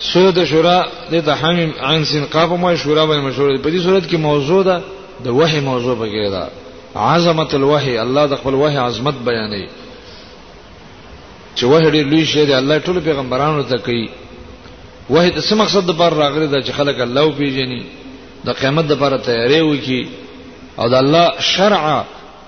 سورت شورا د حمیم عین سین قاف مو شورا باندې مشهور دی په دې سورت کې موضوع ده د وحی موضوع پکې ده عظمت الوحی الله د خپل وحی عظمت بیانوي چې وحی ډېر لوی شی دی الله ټول پیغمبرانو ته کوي وحی د څه مقصد لپاره راغلی دا چې خلک الله پیژني د قیامت لپاره تیاری وکړي او د الله شرع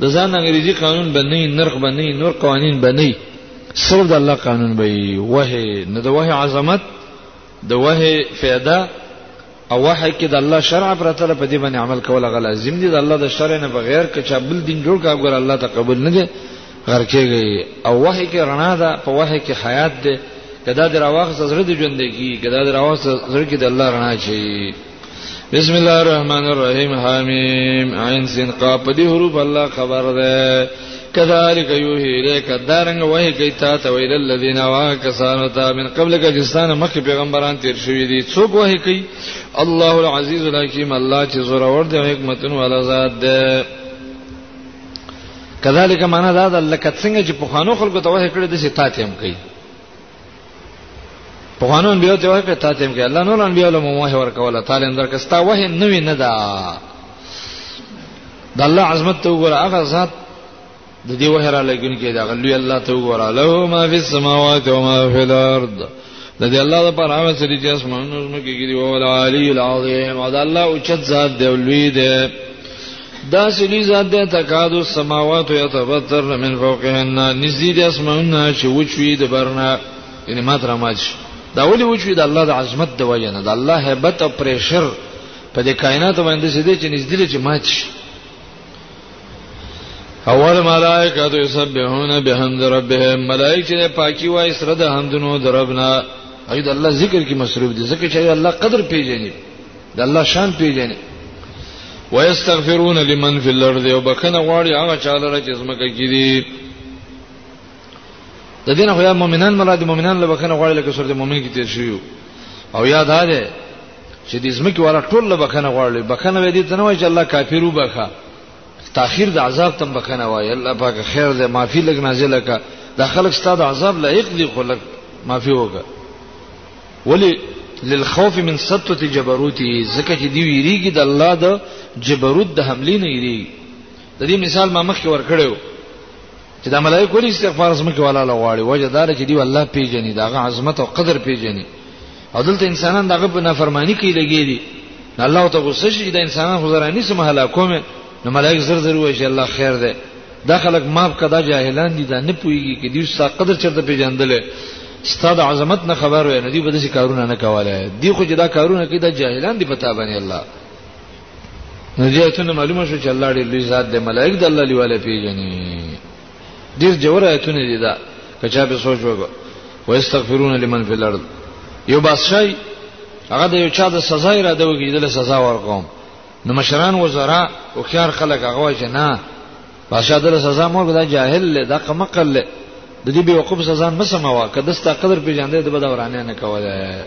د ځان انګریزي قانون بنئ نرخ بنئ نور قوانین بنئ صرف د الله قانون به وه نه د وه عظمت د وه فایده او وه کې د الله شرع پرته په دې باندې عمل کول غل لازم دي د الله د شرع نه بغیر که چا بل دین جوړ کا ګور الله ته قبول نه دي غر کېږي او وه کې رڼا ده په وه کې حیات ده کدا د راوخ زړه د ژوند کې کدا د راوخ زړه کې د الله رڼا شي بسم الله الرحمن الرحیم حمیم عین سین قاف په دې حروف الله خبر ده کذالک یوهی الیک دارنګ وای کی تا ته ویل الذین وا کسانو ته من قبل ک جستان مخ پیغمبران تیر شوی دي څوک وای کی الله العزیز الحکیم الله چې زور اور دی حکمتون والا ذات ده کذالک معنا دا ده لکه څنګه چې په خانو خلکو ته وای کړی د ستاتیم کوي په قانون بیا ته وای په تاتم کې الله نور انبیاء له موه ور کوله تعالی اندر کستا وه نه وی نه دا د الله عظمت ته وګوره هغه ذات د دې وه را لګون کې دا غلوی الله ته وګوره له ما فی السماوات و ما فی الارض د دې الله د پر هغه سری چې اسمانونو کې کې دی او العلی العظیم او د الله او چت ذات دی او لوی دی دا سلی ذات ده تکاد السماوات یتبتر من فوقهن نزدې د اسمانونو چې وچوي د برنا یعنی مات را مات شي دا ولي وچوي د الله د عظمت د وجه نه د الله hebat او پریشر په دې کائنات باندې چې دې چې نزدې چې مات شي اول ملائکه تو یسبحون بحمد ربهم ملائکه چې پاکي وای سره د حمدونو دربنا اې د الله ذکر کې مصروف دي ځکه چې الله قدر پیژني د الله شان پیژنې ويستغفرون لمن في الارض او بخنه غواړي هغه چاله چې زمکه کې دي د دین خو یا مؤمنان مراد مؤمنان له بخنه غواړي لکه سورته مؤمن کې تیر شوی او یاد هاله چې د زمکه والا ټول له بخنه غواړي بخنه وې دي ته نه وای چې الله کافرو بخا تاخير د عذاب تم بخنه وای الله پاک خیر دې معافي لګ نازله کا د خلک ستاد عذاب لایق دي خلک معافي وکړه ولی للخوف من سطوت جبروتی زکه چې دی ویریږي د الله د جبروت د حملې نه یری د دې مثال ما مخکې ورکړیو چې د ملایکو لري استغفار سم کې ولاله غواړي وجه دار چې دی الله پیژني داغه عظمت او قدر پیژني او دلته انسانان دغه په نافرمانی کې لګي دي الله ته غوسه شي د انسانان خزرانی سم هلاکومه نو ملائک زر زر وای چې الله خیر ده دا خلک ماف کدا جاهلان دي دا نه پويږي کې دوی ستا قدر چرته پیژندل ستا د عظمت نه خبر وای نه دوی به داسې کارونه نه کوله دی خو چې دا کارونه کوي دا جاهلان دي پتا باندې الله نو دې ته معلومه شو چې الله دې لوی ذات دې ملائک د الله لیواله پیژني ډیر جوړ آیتونه دي دا کچا به سوچ وګو واستغفرون لمن فی الارض یو بادشاہ هغه د یو چا د سزا را دوږي د سزا ورکوم نو مشران وزرا او خيار خلک هغه وای چې نه بادشاہ دل سزا مور دا جاهل له دا قمقل له د دې بیوقوف سزا نه سموا کده ستا قدر پیژاندې د بده ورانه نه کوله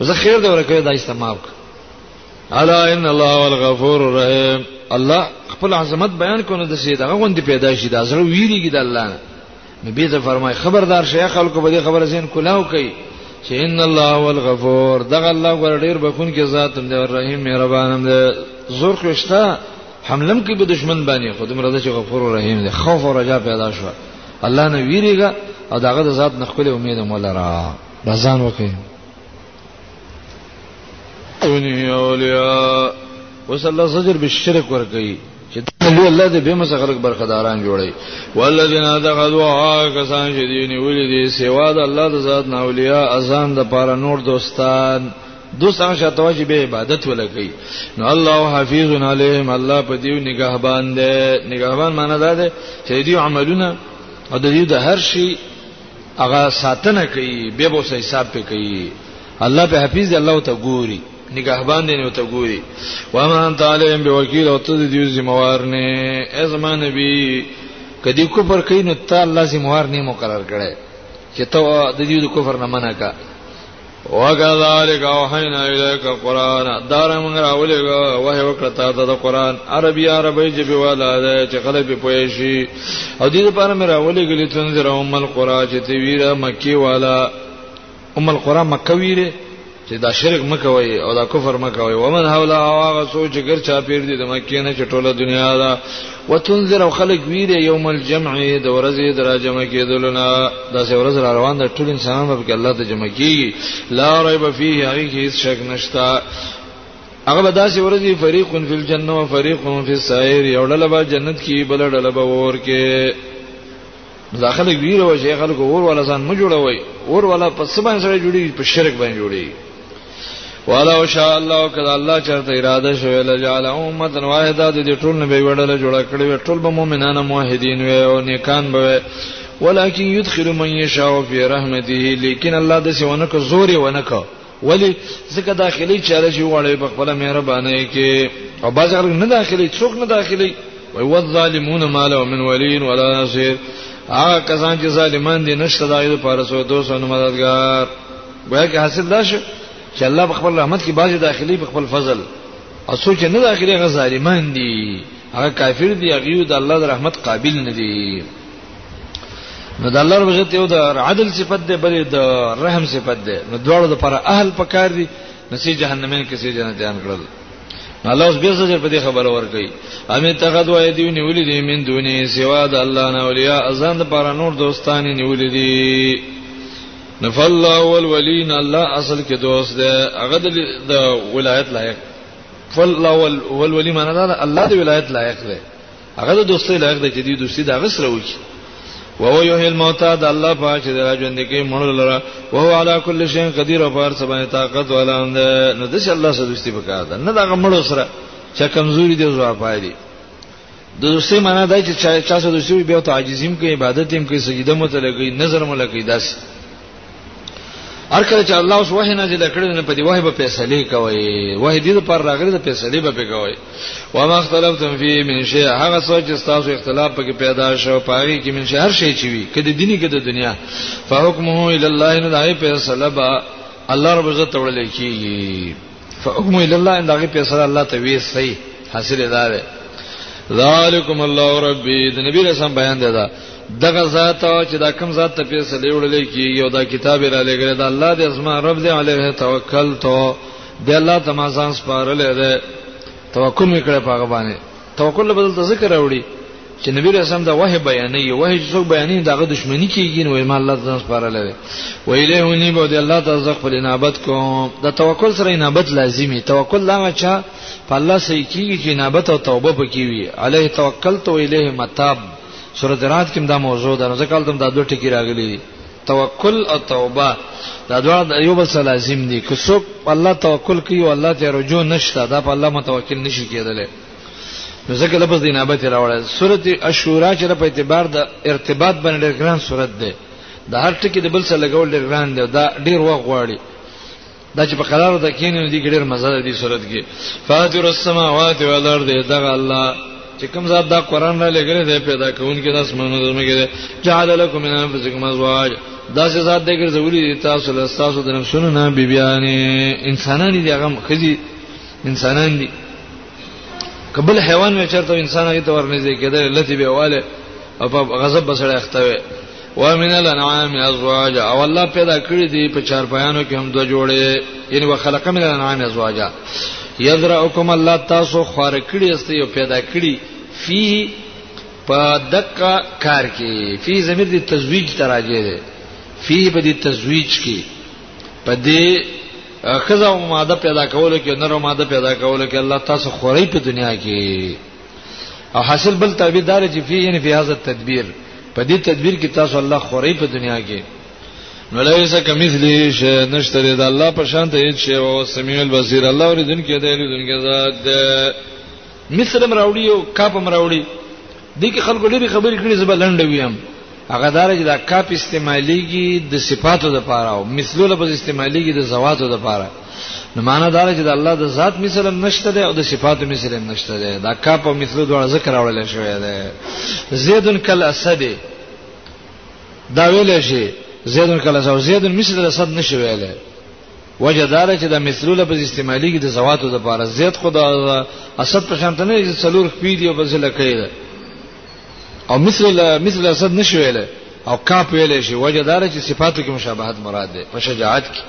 زه خیر د ورکه دا استعمال الا ان الله والغفور الرحیم الله خپل عظمت بیان کونه د سید هغه غوندي پیدا شي دا زړه ویریږي د الله نه نبی ته فرمای خبردار شې خلکو به دې خبره زین کلاو کوي چې ان الله هو الغفور دغه الله ور ډیر بخون کې ذات هم دی او رحیم مهربان هم دی زور خوشتا حملم کې به دشمن باندې خود مرده چې غفور او رحیم دی خوف او رجا پیدا شو الله نه ویریږي او داغه د ذات نه خپل امید مولا را رضان وکړي دنیا اولیاء وصلی الله سجر بالشرک ور کوي چې دې الله دې به مسخرک برخداران جوړي والذین اتخذوا کسان چې دین ولدي سوا د الله د ذات نه اولیاء اذان د پاره نور دوستان دوسان شتو چې به عبادت ولګي نو الله حفیظ علیهم الله په دیو نگهبان دی نگهبان معنی دا ده چې دیو عملونه او د دیو د هر شي هغه ساتنه کوي به به حساب پې کوي الله به حفیظ الله ته ګوري نگهبان دی نو ته ګوري و ما انت علیم به وکیل او ته دې ذمہوار نه ازما نبی کدی کفر کین ته الله ذمہوار نه مقرر کړي چې ته د دې کفر نه منع کا وکذالک اوحینا الیک قران دار موږ راولې وه وکړه تا ته د قران عربي عربي جبي والا ده چې خلک په پوي شي او دې لپاره مې راولې غلي تنذر ام القرا چې تی ویره مکی والا ام القرا مکه ویره چې دا شرک مکوي او دا کفر مکوي ومن حوله هغه سوچ ګر چا پیر دي د مکه نه چې ټوله دنیا دا وتنذر او خلق ویره یوم الجمع د ورځې دراجمه کېدلونه د سه ورځ را روان د ټول انسانانو په الله ته جمع کیږي لا ریب فيه هغه هیڅ شک نشتا هغه به داسې ورځي فریق فی الجنه و فریق فی السعیر یو ډله به جنت کې بل ډله به ور کې دا خلک ویره و چې خلک اور ولا ځان مو جوړوي اور ولا په سبا سره جوړي په شرک باندې جوړي ولو شاء الله کله الله چرته اراده شوی لجعل امه واحده د دې ټول نه به وړل جوړ کړی ټول به مؤمنان موحدین وي او نیکان به ولکن يدخل من يشاء في رحمته لیکن الله د سونه کو زوري ونه کو ولی ځکه داخلي چاره چې وړي په خپل مهرباني کې او باز غره نه داخلي څوک نه داخلي وي والظالمون ما له من ولي ولا نصير هغه کسان چې ظالمان دي نشته دایې لپاره سو دوست او مددگار وایي که حاصل دا شي چې الله په خپل رحمت کې باز داخلي په خپل فضل او سوچ نه داخلي غ ظالمان دي هغه کافر دي هغه د الله د رحمت قابل نه دي نو د الله رب عزت یو د عدل صفت ده بلې د رحم صفت ده نو دواړو د پر اهل پکار دي نسی جهنمین کې سي جنتیان کړل الله اوس به زجر په دې خبره ور کوي امي تغد وای دی نیولې دي من دوني سوا د الله نه اولیاء ازان د پر نور دوستان نیولې دي نفل الله والولین الله اصل کې دوست ده هغه د ولایت لایق فل الله والولین معنی دا الله د ولایت لایق ده هغه د دوستۍ لایق دی چې دی دوستي دا غسر وکړي وهو یحیی الموتى د الله پاک چې راجوند کې مړ لره وهو علی کل شیء قدیر او پر سبا طاقت ولا اند نو د الله سره دوستي وکړه دا نه دا مړ سره چې کمزوري دی زو پای دی د دوستي معنی دا چې چا سره دوستي بیا ته عاجزیم کوي عبادت هم کوي سجده مو ته لګي نظر مو لګي داسې هر کله چې الله اوس وحی نازل کړي نه په دې وحی به فیصله کوي وحی دې پر راغلي د فیصله به کوي و ما اختلفتم فی من شی هغه څه چې تاسو اختلاف پکې پیدا شو پاري کې من شی هر شی چې وي کله دیني کله دنیا فحکمه الی الله نه دای فیصله با الله رب عزت وړل کیږي فحکم الى الله ان دغه فیصله الله ته وی صحیح حاصل ده ده ذالکم الله ربی د نبی رسول بیان ده ده دغه ذات او چې دا کم ذات ته فیصله وړلې کیږي او دا کتاب را لګره ده الله دې اسما رب دې علیه توکل تو دې الله تمازان سپارلې ده توکل وکړه په هغه باندې توکل بدل ته ذکر راوړي چې نبی رسول الله دا وحی بیانې وحی څوک بیانې داغه دښمنی کیږي نو ما الله ځان سپاره لوي و الیه ونی به الله تعالی خپل انابت کوم د توکل سره انابت لازمی توکل لا چا په الله سره کیږي چې انابت او توبه پکې وي علیه توکلت و الیه متاب سورۃ رات کې دا موضوع ده ځکه تم دا دوه ټکی راغلي توکل او توبه دا دواړه د یو بل سره لازم دي که څوک الله توکل کوي او الله ته رجوع نشته دا په الله متوکل نشي کېدلی نو ځکه لفظ دی نابت راوړل سورته اشورا چې په اعتبار د ارتباط باندې ډېر ګران سورته ده د هر ټکی د بل سره لګول ډېر ګران دی دا ډېر وخت غواړي دا چې په قرار ته کینې نو دي ګډر مزه ده دې صورت کې فاتر السماوات والارض دغه الله چې کوم ذات دا قران را لګره دی پیدا کون کې داس مونږ دمه کې جعل لكم من انفسكم ازواج دا چې ذات دې ګرځولې تاسو له تاسو د نفسونو نه بیبيانې انسانان دي هغه خزي انسانان دي قبل حیوان وی چرته انسان هغه ته ورنږدې کېدل لتی به واله او په غضب بسړی اختوي ومن الانعام ازواج او الله پیدا کړی دی په چار پایانو کې هم دو جوړې یعنی وخلق من الانعام ازواج یذرأکم الله تاسو خور کړی است یو پیدا کړی فيه په دقه کار کې فی زمیر دی تزویج تراجه دی فی په دی تزویج کې په دې خزه او ماده پیدا کولو کې نر او ماده پیدا کولو کې الله تاسو خوري په دنیا کې او حاصل بل تعبیر دار چې فيه یعنی فی هذا التدبیر په دې تدبیر کې تاسو الله خوري په دنیا کې نو لیس کمثلی شی نشتره د الله په شان ته هیڅ شی او سمیع البصیر الله اوریدونکو دی اوریدونکو ذات دی مثل هم راوړي او کاپ هم راوړي دې کې خلکو ډېری خبرې کړي زبر لنډه ویم هغه دار چې دا کاپ استعماليږي د صفاتو لپاره او مثلو لپاره استعماليږي د زواتو لپاره نو معنا دا چې د الله د ذات مثل هم نشته دی او د صفاتو مثل هم نشته دی دا کاپ او مثلو دواړه ذکر راوړل شوی دی زیدن کل اسد دا ویل شي زیدن کل اسد زیدن مثل اسد نشویل وجه دار چې د مثلو لفظ استعمالي کې د زواتو د پاره زیات خدا اسد په شان ته نه چې څلور خپې دی او په ځل کې ده او مثل مثل اسد نشویل او کاپ ویل شي وجه دار چې صفاتو کې مشابهت مراد ده په شجاعت کې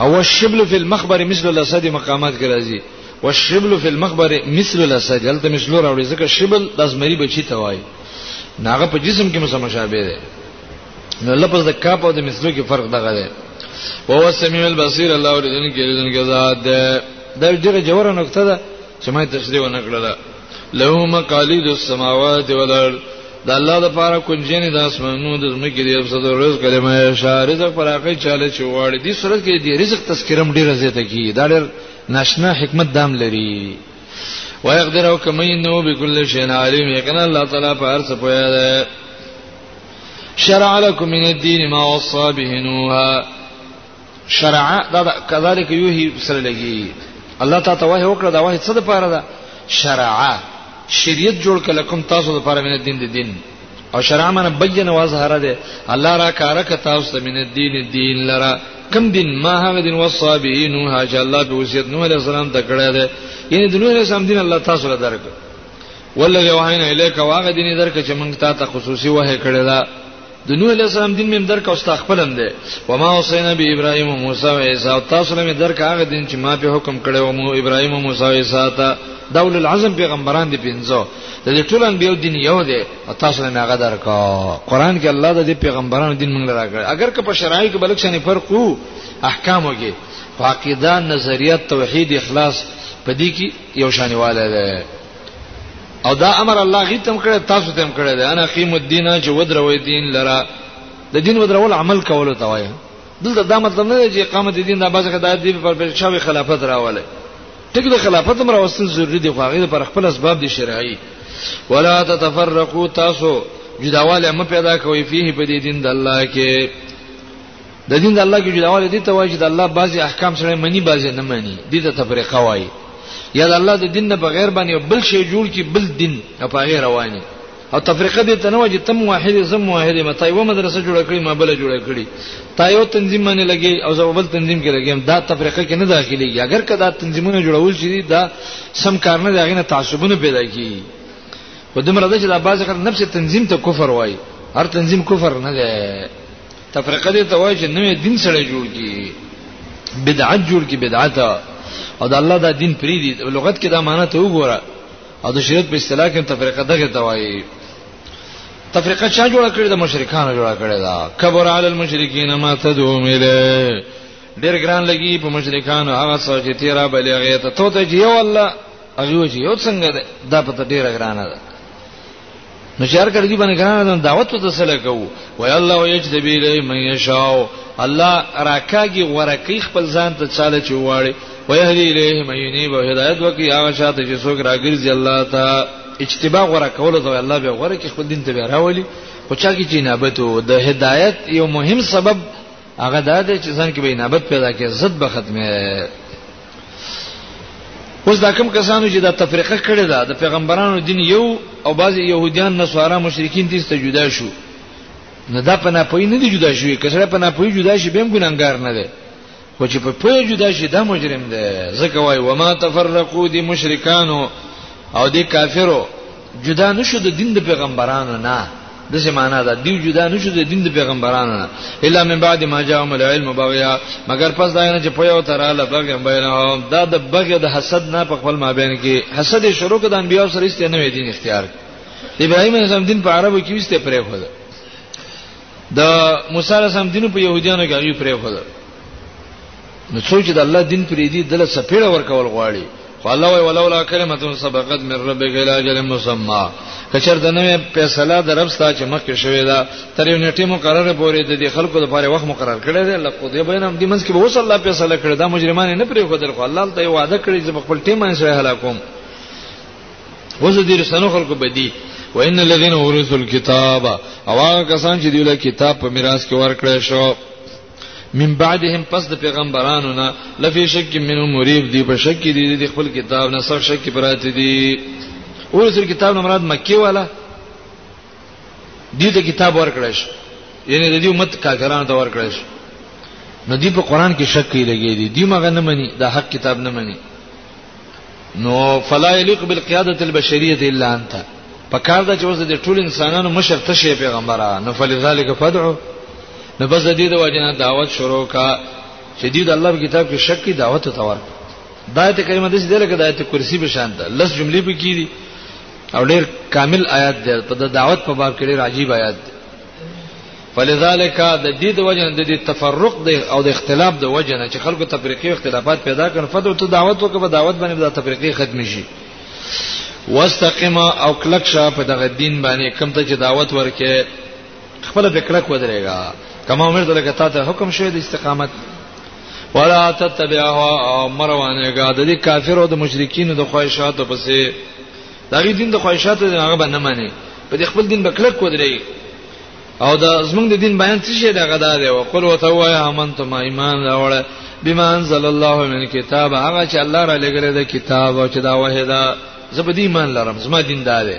او الشبل فی المخبر مثل الاسد مقامات کې راځي والشبل فی المخبر مثل الاسد هلته مثلو راوړي ځکه شبل د ازمری بچی توای ناغه په جسم کې مسمشابه ده نو لفظ د کاپ او د مثلو کې فرق دغه دی او هو سميع البصير الله ورزن کې رزن کې ذات ده دا ډیره جوړه نقطه ده چې ما تشریح ونکړه له مقالید السماوات والارض د الله د پاره کنجین د اسمانو د زمکې د ابسط رزق کلمه اشاره رزق پر هغه چاله چې واړي دي صورت کې د رزق تذکرم ډیر زیاته کی دا ډیر ناشنا حکمت دام لري ويقدر او کمینو بكل شيء علیم یقینا الله تعالی په هر څه پوهه ده شرع لكم من الدين ما وصى به نوح شرع كذلك يوهي سره لګي الله تعالی ته وحي وکړه دا وحي څه د پاره ده شرع شریعت جوړ کله کوم تاسو د پاره من الدين د دین او شرع من بین واظهر ده الله را کار ک تاسو ته من الدين دین لرا کم دین ما هغه دین وصى به نوح چې الله به وصیت نوح علیہ السلام ته کړی ده یعنی د نوح علیہ السلام دین الله تاسو له درک ولذي وحینا الیک واغه دیني درکه چې موږ ته خصوصي وه کړی دا د نوح علیہ السلام دین مم درک او استخپلم دی و ما حسین به ابراهیم او موسی او عیسی او تاسو له درک هغه دین چې ما په حکم کړی او مو ابراهیم او موسی او عیسی ته دول العظم پیغمبران دی پینځو د دې ټول انبیو دین یو دی او تاسو له هغه درک قرآن کې الله د دې پیغمبرانو دین موږ راکړ اگر که په شرایط کې بلک شنه فرق وو احکامو کې عقیده نظریات توحید اخلاص په دې کې یو شانواله ده او دا امر الله غي تم کړی تاسو تم کړی دی انا قیم الدین چې ودروي دین لرا د دین ودرول عمل کولو ته وایي دلته دا مطلب نه دی چې اقامت دین د بازه د دې پر پر شاوې خلافت راواله ټیک د خلافت مر واستل ضروری دی خو هغه پر خپل اسباب دي شرعي ولا تتفرقوا تاسو جداواله م پیدا کوي فيه په دې دین د الله کې د دین د الله کې جداواله دي ته وایي چې د الله بعضي احکام سره منی بعضي نه منی دي ته تفریقه وایي یا د الله د دین نه بغیر باندې بل شی جوړ کی بل دین او په غیر رواني او تفریقه دې تنوع چې تم واحد زم واحد متا یو مدرسه جوړ کړی ما بل جوړ کړی تا یو تنظیم باندې لګي او زه بل تنظیم کې لګیم دا تفریقه کې نه داخلي اگر کدا تنظیمونه جوړول شي دا سم کار نه دی غنه تعصبونه پیدا کی خو دمر ده چې دا باز خر نفس تنظیم ته کفر وای هر تنظیم کفر نه دی تفرقه دې توای چې نوې دین سره جوړ کی بدعت جوړ کی بدعت او د الله دا دین پری دی لغت کې دا معنی ته وګوره او د شریعت په اصطلاح کې تفریقه دغه توای تفریقه چا جوړ کړی د مشرکانو جوړ کړی دا کبر علی المشرکین ما تدعو الیه ډیر ګران لګي په مشرکانو هغه څه چې تیرا بلغه ته ته یو الله هغه چې یو څنګه ده دا پته ډیره ګرانه ده نو چار کړي دي باندې ګران دعوت ته سره کوو وای الله یجذب الی من یشاء الله راکاږي ورکی خپل ځان ته چاله چواړي ويهدي الیه من ینیب او هدایت وکي هغه شاته چې څوک راګرځي الله ته اجتباع غره کول ته الله به غره کې خپل دین ته راولي خو چا کې جنابت او د هدایت یو مهم سبب هغه دا دی چې ځان کې به نابت پیدا کې زد به ختمه اوس دا کوم کسانو چې دا تفریقه کړې ده د پیغمبرانو دین یو او بعضی يهوديان نصارا مشرکین دې ته جدا شو نه دا پنا پوی نه دی جدا شوی کسره پنا پوی جدا شي بهم ګناګار نه دی خو چې په پوی جدا شي دا مجرم دی ځکه وای و ما تفرقو دي مشرکانو او دي کافرو جدا نشو د دین د پیغمبرانو نه د زمانہ دا دیو جدا نشو د دین د پیغمبرانو نه الا من بعد ما جاءهم العلم بغیا مگر پس دا نه چې په یو تر اله بغیا بینهم دا د بغیا د حسد نه په خپل مابین کې حسد شروع کړه د انبیو سره است نه دین اختیار ابراهیم علیه السلام دین په عربو کې وسته پرې خو دا موسی علیه السلام دین په يهودانو کې پرې خو نو څوک چې د الله دین پرې دی دله سپېړه ورکول غواړي خو الله وی ولولا کلمه سبقت من ربک الی اجل مسمى کچر د نوې فیصله د رب ستا چې مخکې شوې ده تر یو نیټه مقرره پورې د دې خلکو لپاره وخت مقرر کړی دی لکه دې بینم د منځ کې به وصلی الله فیصله کړی دا مجرمانه نه پرې خدای خو الله ته وعده کړی چې خپل ټیم باندې سره هلاکوم وزه دې رسنو خلکو بدی وان الذين ورثوا الكتاب اوا کسان چې دیوله کتاب په میراث کې ورکړی شو من بعدهم پس د پیغمبرانو نه لفي شک منو مریب دی په شک دی د خپل کتاب نه سر شک پراته دی اول سر کتاب نه مراد مکی والا دې ته کتاب ورکړش یعنی د دې امت کافرانو ته ورکړش نو دې په قران کې شک کوي لګي دي دې مغه نه مني د حق کتاب نه مني نو فلا یلیق بالقیاده البشریه الا انت په کار د جوز د ټول انسانانو مشر ته شی پیغمبره نو فلذلک فدعو نو بس د دې د وجنه دعوت شروع کا چې دې د الله کتاب کې شک کی دعوت ته ورک دایته کریمه د دې لکه دایته کرسی به شان ده لس جملې به کیږي او ډېر کامل آیات ده په دعوت په باب کې ډېر عجیب آیات ده فلذلک د دې د وجه د دې تفرق د او د اختلاف د وجه نه چې خلکو تفریقي اختلافات پیدا کړي فتو ته دعوت وکړه په دعوت باندې د تفریقي ختم شي واستقم او کلک شه په دغه دین باندې کم ته چې دعوت ورکې خپل د کلک ودرېګا کما عمر ته لکه تا ته حکم شوی د استقامت ولا تتبعها مروانه غا د کافرو د مشرکین د خواهشاتو پسې داغي دین د خواهشاتو نه هغه باندې معنی په دې خپل دین بکلک ودرې او دا زمونږ د دین بیان څه شي دا غدا دی او قل وتوایا من ته ما ایمان راوړ بما انزل الله من کتاب هغه چې الله را لګره د کتاب او چې دا وحیدا زبدی ایمان لرم زما دین دا دی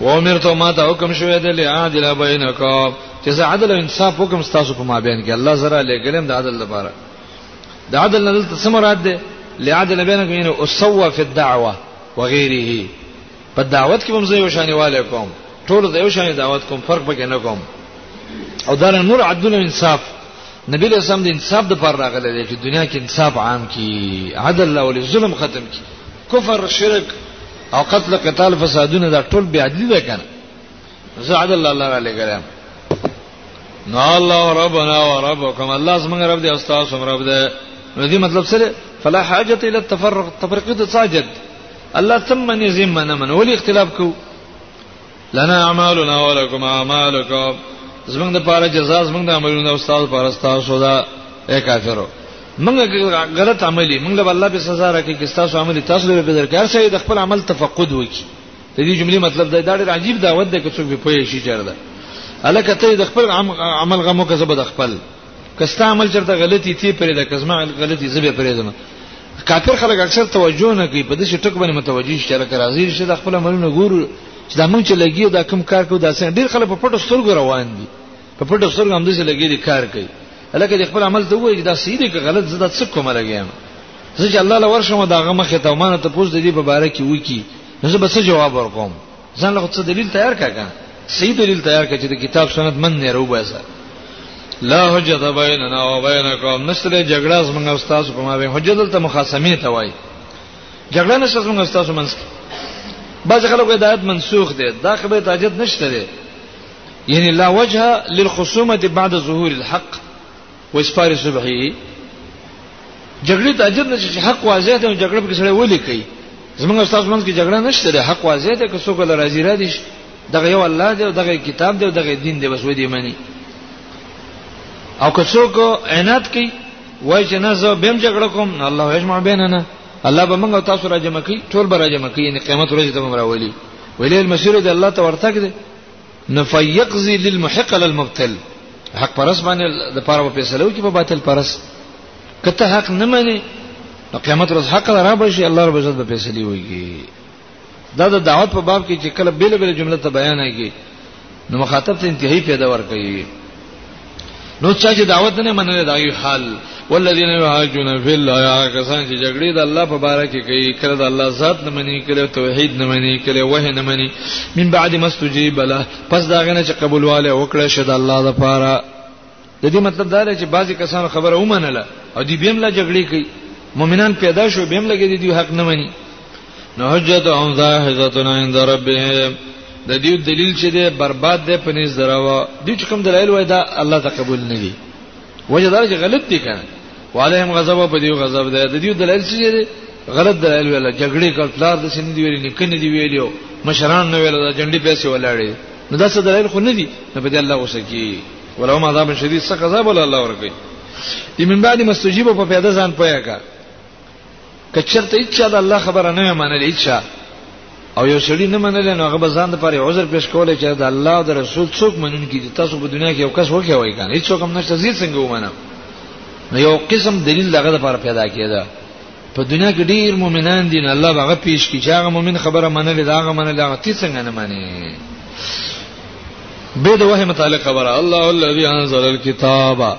و امرت ما ته حکم شوی دی لعادل بینکم چې زه عدل او انصاف وکم تاسو په مابین کې الله زرا لګرم د عدل لپاره د عدل نه دلته سمراد دی لعادل بینکم یعنی اسوا فی الدعوه وغیره په دعوت کې هم زه یو شان والي کوم ټول د یو شان دعوت کوم فرق پکې نه کوم او دا نور عدل او انصاف نبی له سم د انصاف د پر راغله دی چې دنیا کې انصاف عام کی عدل او ظلم ختم کی کفر شرک او قتل قتال فسادونه دا ټول بیا عدل ده کنه زعد الله الله علیه ګرام نو الله ربنا وربکم الله زمونږ رب دی او تاسو رب دی نو دې مطلب سره فلا حاجت الى التفرق تفرق ته ساجد الله ثم نزم من من ولي اختلاف کو لنا اعمالنا ولكم اعمالكم زمونږ د پاره جزاء زمونږ د عملونو او تاسو پاره تاسو دا اے کافرو موږ غلط عملی موږ له الله په سزا راکې کې تاسو عملی تاسو له بدر کې هر څه د خپل عمل تفقد وکړي د دې جملې مطلب دا ډېر عجیب دعوت ده که څوک به پوه شي چیرې ده الکه ته د خپل عمل غمو که زبد خپل کستا عمل چرته غلطي تی پرې ده کزما غلطي زبې پرې ده کافر خلک اکثر توجه نه کوي په دې ټک باندې متوجي شي لکه راځي چې د خپل عملونو ګورو چې دا مونږ چې لګي دا کم کار کوو دا څنګه ډیر خلک په پټو سترګو روان دي په پټو سترګو هم دې لګي دي کار کوي الکه د خپل عمل ته وایي دا صحیح دی که غلط زه دا څه کوم لګیم زه چې الله لور شم دا غمخه ته مانه ته پوز دې په باره کې وکی نو زه به څه جواب ورکوم ځان له څه دلیل تیار کاکا صحیح دلیل تیار کړه چې د کتاب سند من نه رو باسه لا حجت بیننا و بینکم نشته جګړه زمونږ استاد په ما به حجت ته مخاصمه ته وای جګړه نشته زمونږ استاد منځ بعض خلکو هدایت منسوخ دي دا خبره تاجت نشته دي یعنی لا وجه للخصومه بعد ظهور الحق وسپاري صبحي جګړې ته اجر نشي چې حق واضح دی او جګړه به سره ولي کوي زمونږ استاد مونږ کې جګړه نشته ده حق واضح ده که څوک له راضي را دي دغه یو الله دی او دغه کتاب دی او دغه دین دی بس ودی مني او که څوک عنایت کوي وای چې نه زه بهم جګړه کوم نه الله یجمع بیننا الله به موږ تاسو را جمع کوي ټول به را جمع کوي یعنی قیامت ورځ ته به راولي ویلې مسیر دی الله ته ورتګ دی نفیقضی للمحق للمبتل حق پرس باندې د پاره په فیصلو کې په باطل پرس کته حق نه مانی نو قیامت ورځ حق را بشي الله رب عزت به فیصله ویږي دا د دعوت په باب کې چې کله بیل بیل جمله ته بیان کیږي نو مخاطب ته انتهایی پیدا ور کوي نو چا چې دعوت نه منله دا یو حال والذین یهاجون فی الله کسان چې جګړې د الله په باره کې کوي کړه د الله ذات نه مني کړه توحید نه مني کړه وه نه مني من بعد مستجیب له پس دا غنه چې قبول والے وکړه شه د الله د پاره د دې مطلب دا دی چې بعضی کسان خبره ومنله او دی بیم لا جګړې کوي مؤمنان پیدا شو بیم لګې دي حق نه مني نو حجتهم ظاهرتنا عند ربهم د دې دلیل چې دی برباد دی په نس دراوا دي چې کوم دلایل وای دا الله ته قبول نه دي وجه دا چې غلط دي کنه وعليهم غضب په دې غضب دی د دې دلایل چې دی غلط دلایل ویل جګړې کړ پلار د سن دی ویل نکنه دی ویلو مشران نه ویل دا جنډي پیسې ولاړې نو دا څه دلایل خو نه دي نو په دې الله وسکی ولهم عذاب شدید څه عذاب الله ورکړي دې من بعد مستجیب په پیدا ځان پویا کا کچرته اچا د الله خبره نه منل اچا او یو سړی نه منل نو هغه بزان د پاره عذر پیش کولای چې د الله او د رسول څوک منون کی تاسو په دنیا کې یو کس وکي وای کنه هیڅ کوم نشته زی څنګه ومنه نو یو قسم دلیل دغه د پاره پیدا کیدا په دنیا کې ډیر مؤمنان دي نه الله هغه پیش کی چې هغه مؤمن خبره منل دا هغه منل هغه تی څنګه نه مانی به د وحی متعلق خبره الله الذي انزل الكتاب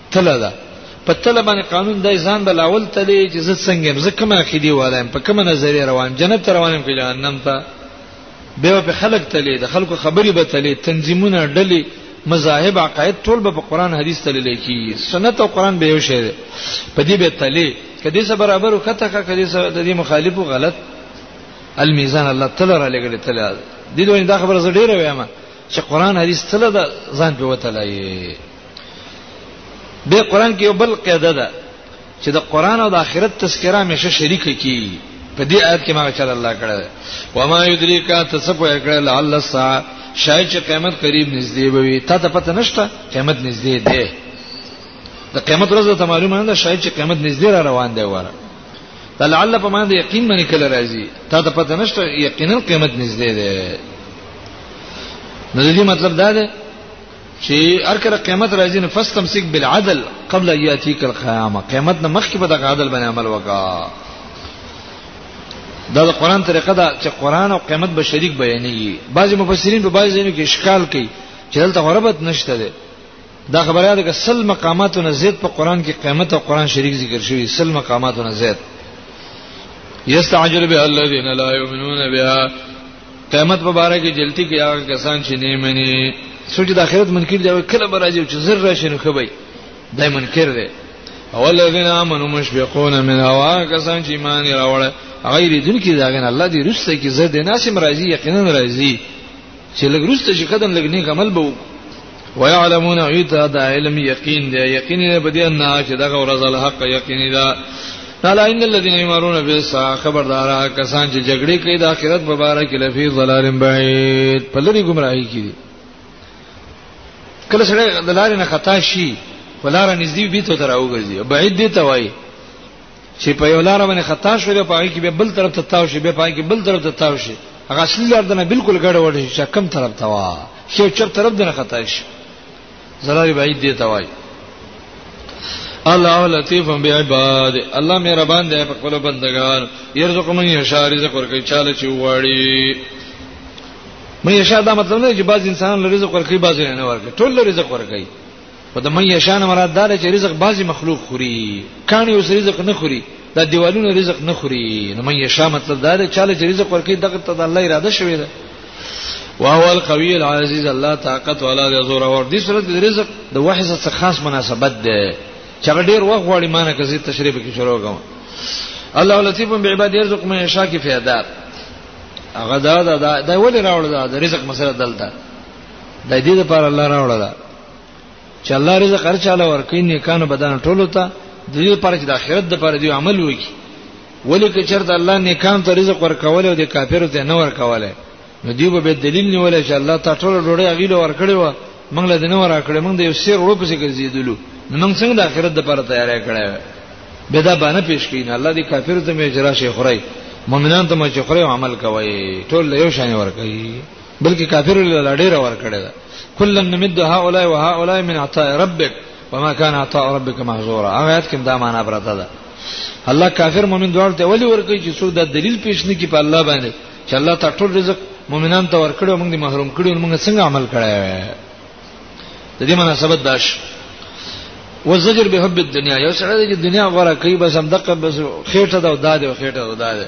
تله ده په تله باندې قانون دای ځان بل اول تلې چې زه څنګه يم زه کومه عقیده والایم په کومه نظریه روان جنت روانم کې جهنم ته به په خلق تلې د خلکو خبرې به تلې تنظیمونه ډلې مذاهب عقاید ټول به په قران حدیث تلې لیکي سنت او قران به یو شی دی په دې به تلې کدي سره برابر وکته کا کدي سره د دې مخالفو غلط المیزان الله تعالی را لګل تعالی دې دوی دا خبره زه ډیره وایم چې قران حدیث تل دا ځان په وته لایي به قران کې یو بل قاعده ده چې د قران او د آخرت تذکرہ همیشه شریک کی په دې آیت کې ما چل الله کړه و ما یدریکا تصف کړه لعل الساعه شاید چې قیامت قریب نږدې وي تا ته پته نشته قیامت نږدې دی د قیامت ورځ ته معلومه ده شاید چې قیامت نږدې را روان دی وره لعل په معنی یقین باندې کله راځي تا ته پته نشته یقینا قیامت نږدې دی نو دې مطلب دا دی چې هر کله قیامت راځي نو فاستمسک بالعدل قبل یاتیک القیامه قیامت نه مخکې په دغه عدل باندې عمل وکا دا د قران طریقه ده چې قران او قیامت به شریک بیانېږي بعضی مفسرین په بعضی ځینو کې اشکال کوي چې دلته غربت نشته ده دا خبره ده چې سل مقامات نه زیات په قران کې قیامت او قران شریک ذکر شوی سل مقامات نه زیات یستعجل به الذين لا يؤمنون بها قیامت په باره کې جلتی کې هغه کسان چې نه مني سوچ د آخرت منکر دی کله به راځي چې زر راشي نو خبي دای منکر دی اولذین امنوا مشفقون من هوا کسان چې ایمان راوړ غیر دن کې داغه نه الله دې رسته کې زر دې ناسم راځي یقینا راځي چې لګ رسته چې قدم لګ نیک عمل به ويعلمون ايتا دا علم يقين دی يقين به دې نه چې دا ورځ الحق يقين ده قال ان الذين يمرون بالساعه خبردار کسان چې جګړې کوي د آخرت په اړه کې لفي ضلال بعید په لری گمراهي کې دي کله سره د لارې نه خطا شي ولاره نږدې بیت ته راوګرځي بعید دي توای چې په یو لار باندې خطا شو بیا پای کې به بل طرف ته تاو شي بیا پای کې بل طرف ته تاو شي هغه اصلي لار دنه بالکل ګډه وډه شي چې کم طرف ته وا شي چپ طرف دنه خطا شي زلال بعید دی ته وای الله لطیف بعباد الله مهربان دی په خپل بندگان يرزق من یشاء رزق ورکړي چاله چې وړي مې یشاء دا مطلب نه چې بعض انسان رزق ورکړي بعض نه ورکړي ټول رزق ورکړي په د مې شان مراد دار چې رزق بعضی مخلوق خوري کانی اوس رزق نه خوري دا دیوالونه رزق نه خوري نو مې شان مطلب دار چې چاله رزق ورکې دغه ته د الله اراده شوې ده وهو القوي العزيز الله طاقت والا د زور اور دي صورت د رزق د وحزه څخه خاص مناسبت ده چې ډېر وخت غواړي مانه کزي تشریح کې شروع کوم الله لطیف بعباد يرزق من يشاء کې فیادار هغه دا دا دا ولې راوړل دا رزق مسله دلته د دې لپاره الله راوړل چې الله رزق ارچاله ورکوي نیکانو بدن ټولو ته د دې لپاره چې د آخرت لپاره دی عمل وکړي ولې که چرته الله نیکان ته رزق ورکول او د کافرو ته نه ورکول نو دی به دلیل نیول چې الله تعالی ټول ډوړې غیله ورکړي و موږ له دنه ورکړي موږ د یو سیر وړو پسې ګرځیدلو نو موږ څنګه د آخرت لپاره تیارې کړې به دا باندې پیش کین الله دې کافر ته مې اجرا شي خورای مؤمنان ته مې چې خورای عمل کوي ټول یو شان ورکړي بلکې کافر له ډیره ور کړی دا کلن نمد هؤلاء وهؤلاء من عطاء ربک وما كان عطاء ربك محظورا هغه آیت کې دا معنا براته ده الله کافر مؤمن دوړ ته ولی ورکړي چې څوک دا دلیل پیش نه کی په الله باندې چې الله تعالی ټول رزق مؤمنان ته ورکړو موږ دې محروم کړو موږ څنګه عمل کړای د دې مناسبت داش وزجر به حب الدنيا یو سره د دنیا غره کوي بس هم دقه بس خېټه دا داده خېټه دا داده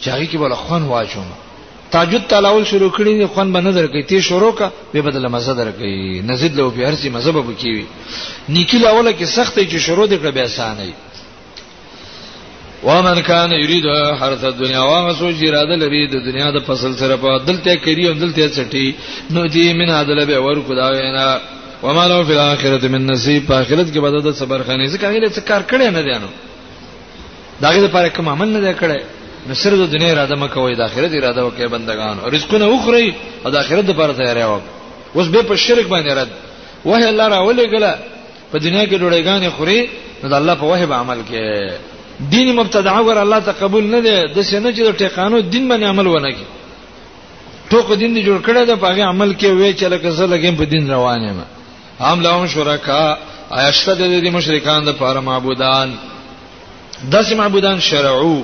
چاغي کې بل خوان واچو تاجد تلاول شروع کړی دی خوان به نظر کوي تی شروع کا به بدل مزه در کوي نزيد له به هرڅي مزه به کوي نیکی لاول کې سخت چې شروع دې کړ به آسان دی ومن کان یرید حرث الدنیا واغه سوچ اراده لري د دنیا د فصل سره په دلته کری او دلته چټي نو دی من عدل به ور کو دا وینا وما له فی الاخرته من نصیب په اخرت کې بدد صبر خانه ځکه هغه څه کار کړی نه دی نو داغه لپاره کوم عمل نه کړي نو سره د دنیا اراده مکوئ د آخرت اراده وکړئ بندگان او رزقونه وخورئ او د آخرت لپاره تیاری وکړئ اوس به په شرک باندې رد وه الله راولې ګله په دنیا کې ډوړېګانې خوري نو د الله په وحي به عمل کې دین مبتدع ور الله ته قبول نه دی د سینې چې د ټیقانو دین باندې عمل ونه کی ټوک دین دی جوړ کړی دا په هغه عمل کې وی چې لکه زه لګیم په دین روان یم هم لهم شرکا ایشته د دې مشرکان د پاره معبودان داسې معبودان شرعو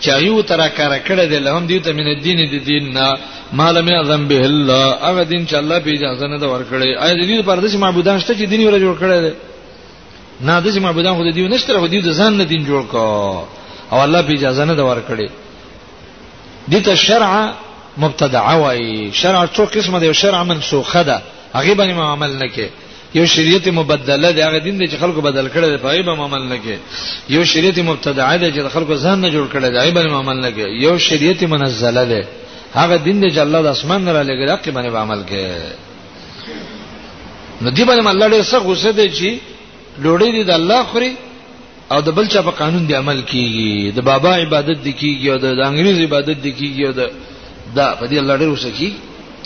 چایو تر کار کړه دې لهم دې ته من الدین دې دین نه مالم اعظم به الله هغه دین چې الله په اجازه نه ور کړی اې دې پر دې معبودان شته چې دین ور جوړ کړی دې نه دې معبودان خو دې نشته خو دې ځان نه دین جوړ کا او الله په اجازه نه ور کړی دې ته شرع مبتدع وای شرع څو قسمه دی شرع منسوخه ده هغه باندې عمل نه کې یو شریعت مبدله دی هغه دین دی چې خلکو بدل کړی دی په ایبه عمل نه کې یو شریعت مبتدعه دی چې خلکو ځان نه جوړ کړی دی ایبه عمل نه کې یو شریعت منزله دی هغه دین دی چې الله د اسمان نه را لګی حق باندې عمل کې نو دی باندې الله ډېر څه غوسه دی چې ډوړې دي د الله خوري او د بل چا په قانون دی عمل کیږي د بابا عبادت دی کیږي او د انګریز عبادت دی کیږي او د دا په دې الله ډېر وسکی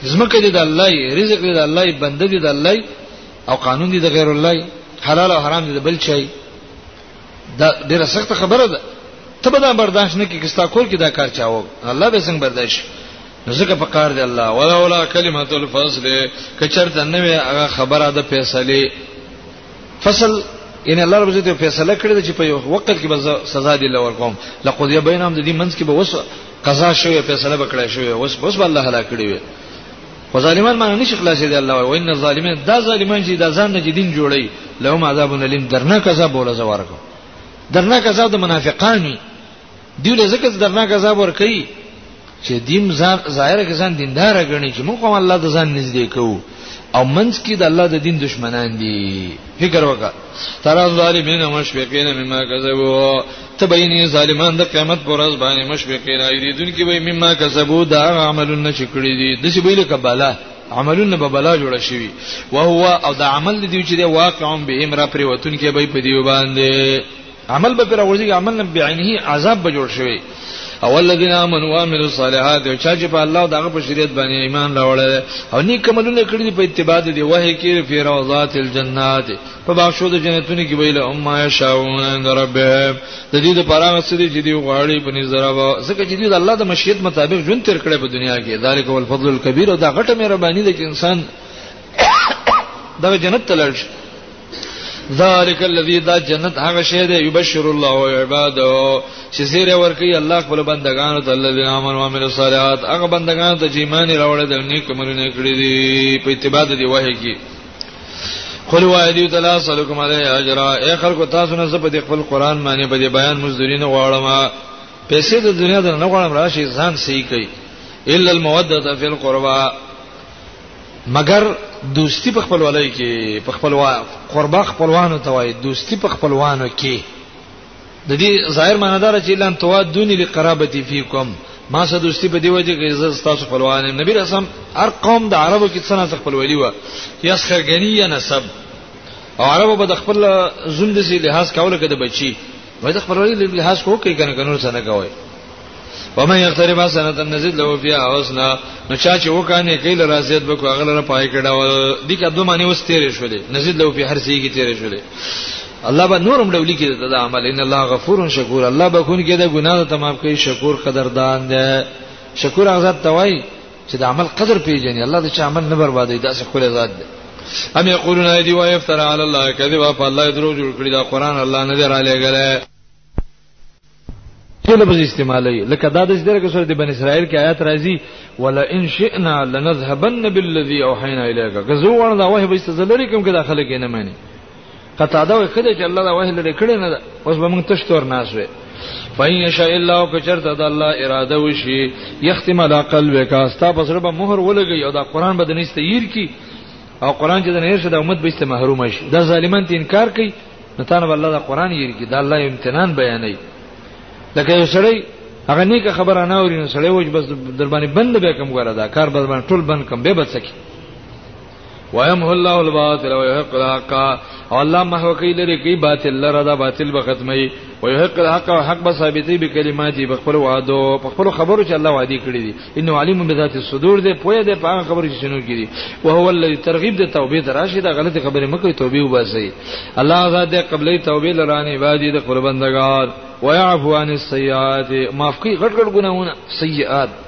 زمکه دې د الله رزق دې د الله بنده دې د الله او قانون دې د غیر الله حلال او حرام دې د بل چای دا ډېره سخت خبره ده ته به دا برداشت نه کې کستا کول کې دا کار چاو الله به څنګه برداشت ځکه په کار دی الله ولا ولا کلمۃ الفصل کچر د نوې هغه خبره د فیصله فصل ان الله رب عزت فیصله کړې ده چې په یو وخت کې به سزا دی لور کوم لقد یا بینهم د دې منځ کې به وس قضا شوی فیصله وکړای شوی وس بس به الله هلاک کړی وي خو ظالمان معنی نشي خلاصې دي الله وای ان الظالمین دا ظالمان چې دا ځان نه جدین جوړي لهم عذاب الیم درنه کذاب ولا زوارکو درنه کذاب د منافقانی دیو له ذکر درناک عذاب ور کوي چې دیم ځان ظاهر کې ځان دیندار غني چې موږ هم الله د ځان نږدې کوو او منځ کې د الله د دین دشمنان دي فکر وکړه تر ظالمین مشفقین مما کذبوا تبینی ظالمان د قیامت پر ورځ باندې مشفقین ایریدون کې به مما کذبوا دا عملونه چې کړی دي د څه ویل کباله عملونه به بلا جوړ شي او هو او دا عمل دی چې واقع به امر پر وتون کې به په دیو باندې عمل به پر ورځي عمل نه بعینه عذاب به جوړ شوی او الذين امنوا وعملوا الصالحات او چا چې په الله دغه په شریعت باندې ایمان راوړل او نیک عملونه کړی دي په اتباع دی وه کې فی روضات الجنات په باشو د جنتونو کې ویل هم ما شاءون عند ربهم د دې د پراغ سره چې دی غواړي په نظر او ځکه چې دی د الله د مشیت مطابق ژوند تیر کړي په دنیا کې ذالک هو الفضل الكبير او دا غټه مهرباني ده چې انسان دغه جنت ته لړ شي ذالک الذی دا جنت هغه شی دی یبشر الله عباده چې زیره ورکی الله خپل بندگانو ته الذین آمنوا وعملوا الصالحات هغه بندگانو ته چې ایمان راوړل د نیک عملونه کړی دي په اتباع دی وحی کی قل وایدی تعالی سلکم علی اجر اے خلق تاسو نه زبد خپل قران باندې په بیان مزدورین غواړم پیسې د دنیا د نه غواړم راشي ځان صحیح کړئ الا الموده فی القربا مګر دوستی په خپل ولای کې په خپل وا قربا خپلوانو ته وای دوستی په خپلوانو کې د دې ظاهر معنی دار چې لن توا دونی لقرابتی فیکم ما سره دوستی په دی وجه کې زه تاسو خپلوان نبی رسام هر قوم د عربو کې څنګه خپل ویلی و یا سرګنی یا نسب او عربو به د خپل زوند سي لحاظ کاوله کې د بچي وای د خپل ویلی لحاظ کو کوي کنه کنه څنګه کوي ومن یقترب حسنه نزيد له فيها حسنا نو چا چې وکانه کله راځيت به کو غلره پای کړه د دې کدو معنی اوس تیرې شولې نزيد له فيها هر څه کې تیرې شولې الله به نورم ډولي کې د عمل ان الله غفور شکور الله به کون کې د ګناه ته معاف کوي شکور قدردان دی شکور هغه ذات توای چې د عمل قدر پیژني الله د چا عمل نه بربادي دا څه کوله ذات دی ام یقولون ایدی و یفترا علی الله کذبا فالله درو جوړ کړی دا قران الله نه درا لګره څه لفظ استعمالوي لکه دا د دې کې سورې د بن اسرائیل کې آیات راځي ولا ان شئنا لنذهبن بالذي اوحينا اليك غزو ورن دا وه به استزلری کوم کې داخله کې نه مانی قطا دا وه کړي چې الله دا وه لري کړي نه اوس به موږ تشتور ناشوي فإن يشاء الله کچرت د الله اراده وشي يختم على قلبك استا پسره به مهر ولګي او دا قران به د نيستیر کی او قران چې د نهر شته امت به است محروم شي دا ظالمان ته انکار کوي نو تانه الله دا قران یې کې دا الله امتحان بیانې لکه یو سړی هغه نیکه خبره نه اوري نو سړی وځ بس در باندې بند به کوم غره دا کار بس باندې ټول بند کوم به بچکی ويمه الله الباطل ويحق الحق او الله محو کوي لري کوي باطل لره دا باطل به ختمي ويحق الحق حق به ثابتي به کلماتي په خپل وعده په خپل خبرو چې الله وعده کړی دي انه علیم بذات الصدور دې پوهه دې په هغه خبرو چې شنو کړي او هو الذي ترغیب دې توبه دراشي دا غلطه خبره مکه توبه وباسي الله ذات دې قبلې توبه لرانه باجی دې قربندگار ويعفو عن السيئات معاف کوي غټ غټ ګناهونه سيئات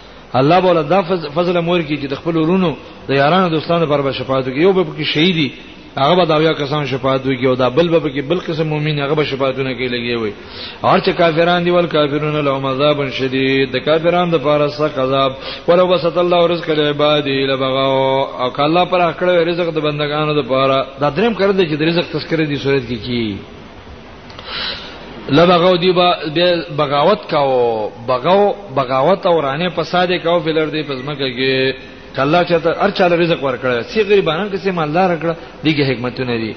الله بوله دا فضل مور کی چې د خپل ورونو د یارانو دوستانو پر به شفاعت کوي یو به کې شهیدی هغه به دا بیا کسان شفاعت کوي او دا بل به کې بل قسم مؤمن هغه به شفاعتونه کوي لګي وي او چې کافران دی ول کافرون لهم عذاب شدید د کافران د پاره سخت عذاب ولو وسط الله رزق العباد لبغوا او کله پر اکړه رزق د بندگانو د پاره دا دریم کړی چې د رزق تذکرې دی صورت کې کی, کی لبغو دی با بغاوت کاو بغاو بغاوت او رانه فساد کاو فلر دی پزمکه کې کله چې تر هر چاله رزق ورکړ سی غریبانو کې سي مالدار کړ دیګه حکمتونه دي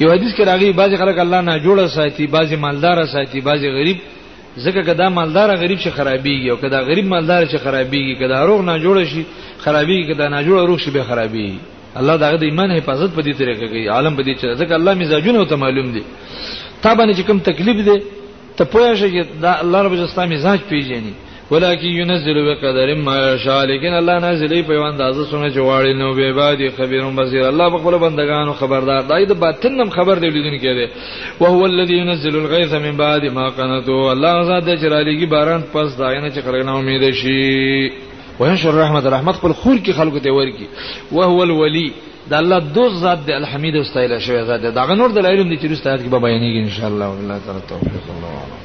یو حدیث کې راغلی بعضی خلک الله نه جوړه ساتي بعضی مالدار ساتي بعضی غریب ځکه کدا مالدار غریب شي خرابيږي او کدا غریب مالدار شي خرابيږي کدا روغ نه جوړ شي خرابيږي کدا نه جوړ روغ شي به خرابيږي الله داغه د ایمان حفاظت په دې طریقه کوي عالم په دې چې ځکه الله مزاجونه ته معلوم دي تا باندې چې کوم تکلیف دی ته پوه شې چې دا الله رب جستا مزاج پیژني ولکن ينزل بقدر ما يشاء لیکن الله نازلې په اندازه سونه چې واړي نو به بعد خبيرون بصير الله په خپل بندگانو خبردار دی د باطنم خبر دی لیدون کړي او هو الذي ينزل الغيث من بعد ما قنطوا الله غزا د چرالېږي باران پس داینه چې خلک نه امید شي وينشر رحمت رحمت خپل خور کې خلکو ته ورکی وهو الولي دا الله دو ذات دی الحمید او استایل شوی ذات دی دا غنور دلایل دي چې رسته آیات کې به بیانېږي ان شاء الله والله تعالی توفیق الله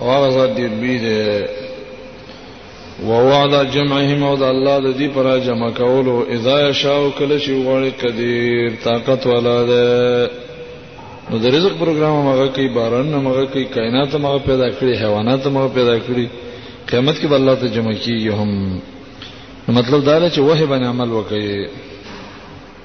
او هغه ذات ډیر لوی دی ووعد جمعهم او د الله د دې پر جمع کولو اذا شاو کله چې وړي قدیر طاقت والا ده نو د رزق پروګرام هغه کوي باران هغه کوي کائنات هغه پیدا کړی حیوانات هغه پیدا کړی قیامت کې الله ته جمع کیږي هم مطلب دا دی چې وه باندې عمل وکړي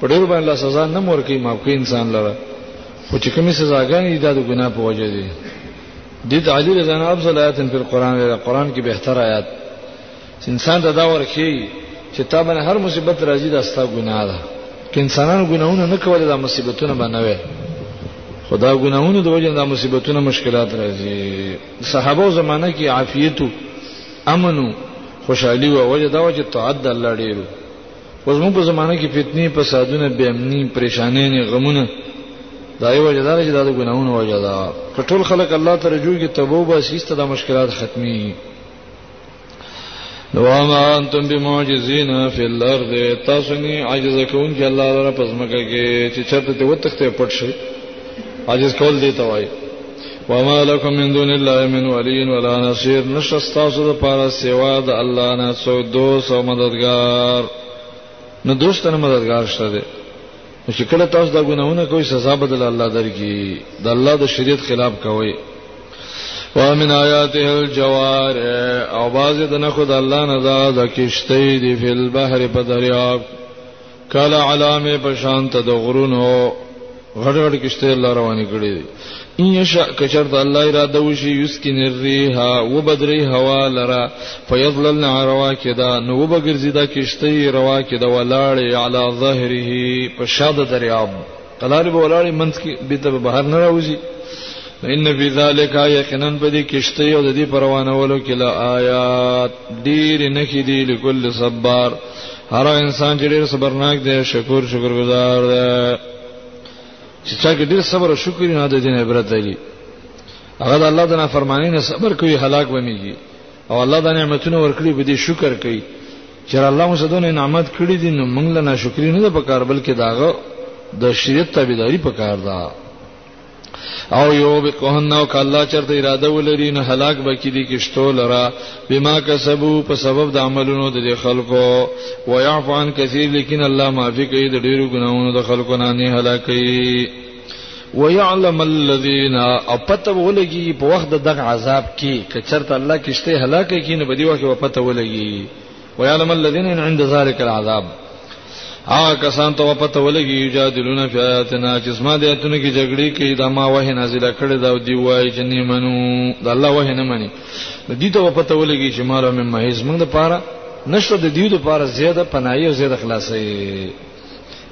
په ډیر باندې الله سزا نه مور کوي معاف کوي انسان لره خو چې کومې سزاګانې دا د ګناه په وجه دي د تعالی رضان افضل آیات په قران ویل قران کې بهتر آیات انسان ته دا ورکی چې تا باندې هر مصیبت راځي دا ستا ګناه ده که انسانانو ګناونه نه کول دا مصیبتونه بنوي خدا ګناونه د وجه دا مصیبتونه مشکلات راځي صحابه زمانہ کې عافیتو امنو خوشحالي او وجه دا وجه تعد الله ډیرو اوس موږ په زمانه کې فتنې فسادونه بې امني پریشانې نه غمونه دا یو وجه دا چې دا د ګناونو وجه ده که ټول خلک الله ته رجوع کې توبه بس ایسته د مشکلات ختمي نو ما انتم بمعجزین فی الارض تاسو نه عاجز کون چې الله تعالی پزمکه کې چې چرته ته وتخته پټ شي عاجز کول دی ته وایي وما لكم من دون الله من ولي ولا نصير نشستاسو د پاره سوا د الله نه څو دوست او مددگار نو دوست نه مددگار شته دي چې کله تاسو دا ګناونه کوئ سزا بدل الله درکې د الله د شریعت خلاف کوئ ومن آیاته الجوار او باز د نخود الله نه دا د کشته دی فل بحر په دریاب کله علامه بشان ته د غرونو غړ غړ کشته الله رواني کړی ان یشاء کچرت الله اراده وشي یسکن الريح وبدري هوا لرا فیظللن روا کدا نو وبګرځي دا کشته روا کدا ولاړې علی ظهره په شاده دریاب قلارب ولاړې منځ کې به ته بهر نه راوځي ان فی ذلک یقینا بدی کشته او د دې پروانولو کې لا آیات ډیر نه کې دی لکل صبر هر انسان چې ډیر صبرناک دی شکر شکر گزار دی چې چا کې ډیر صبر او شکر نه د دین عبرت دی هغه د الله د نافرمانی نه صبر کوي هلاک ومیږي او الله دا نعمتونه ورکړي په دې شکر کوي چې الله مو سدونه نعمت کړی دي نو موږ له ناشکری نه پکار بلکې داغه د شریعت تابعداري پکار ده او یو به کوهن او کله چرته اراده ولري نه هلاک بکې دي کشتو لرا بما کسبو په سبب د عملونو د خلکو ويعفو عن كثير لیکن الله معافي کوي د ډیرو ګناونو د خلکو نه نه هلاکي ويعلم الذين اپته ولګي په وخت دغه عذاب کې کچرته الله کشته هلاک کې نه بدی وخت اپته ولګي ويعلم الذين عند ذلك العذاب هغه کسان ته پته ولګي یجادلون فی آیاتنا چې سما د آیاتونو کې جګړې کوي دا ما وه نازل کړي دا دی وای چې نه منو دا الله وه نه مني د دې ته پته ولګي چې مالو مې مهیز موږ د پاره نشو د دیو د پاره زیاده پناهي او زیاده خلاصي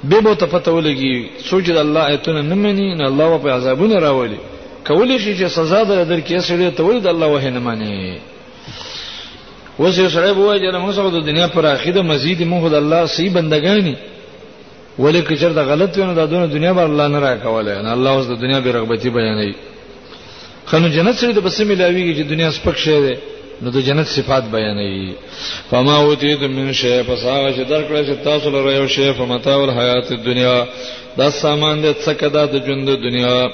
به به ته پته ولګي سوچ د الله ایتونه نه مني نه الله په عذابونه راولي کولی شي چې سزا در درکې سړی ته ولې د الله وه نه مانی اوس یو سړی وایي چې موږ سره د دنیا پر اخیده مزید موږ د الله سی بندگانی ولې که چېرته غلط ونه د دنیا بر الله نه راکوله نه الله اوس د دنیا به رغبتي بیانوي خنو جنت سره د بسم الله ویږي چې دنیا سپک شه ده نو د جنت صفات بیانوي فما اوتیت من شی پس هغه چې درکړل چې تاسو لره یو شی په متاع الحیات الدنیا دا سامان دې څه کدا د ژوند دنیا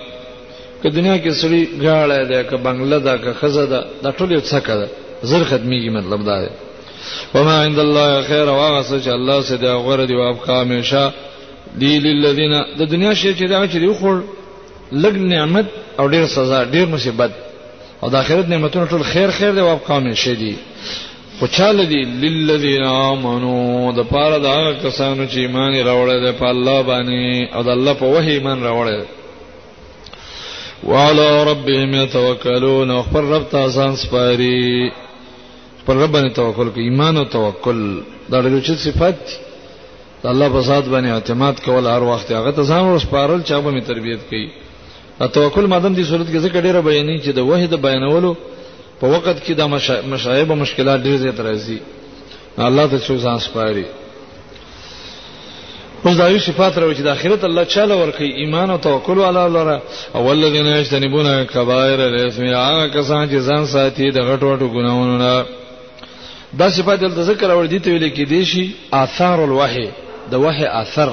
که دنیا کې سړي غاړه ده که بنگله ده که خزه ده دا ټول یو څه کدا زر ختميږي مطلب دا دی وما عند الله خير واغس چې الله سي دا غره دی او ابقا همیشه دی للذین د دنیا شی چې دا چې دی خور لګ نعمت او ډیر سزا ډیر مصیبت او د آخرت نعمتونه ټول خیر خیر دی او ابقا من شي دي خوشاله دي للذین آمنو د پاره دا کسانو چې ایمان راوړل دي په الله باندې او د الله په وحی ایمان راوړل وعلى ربهم يتوکلون خپل رب ته ځان سپاري خپل رب باندې توکل کوي ایمان او توکل دا ډېر چې صفات دي د الله په ذات باندې اعتماد کول هر وخت هغه ته ځان ورسپارل چې هغه می تربيت کړي د توکل مادم دي صورت کې ذکر ډیره بیانې چې د وحید بیانولو په وخت کې د مشایب او مشکلات ډیر زیات راځي الله ته څو ځان سپاري اوس دا یو صفات راوي چې د اخرت الله چاله ورکي ایمان او توکل علی الله او الذين يجتنبون كبائر الاثم هغه کسان چې ځان ساتي د غټو غټو ګناونو نه دا صفات د ذکر اور دي ته ویل کې دي شي آثار الوحي د وحي اثر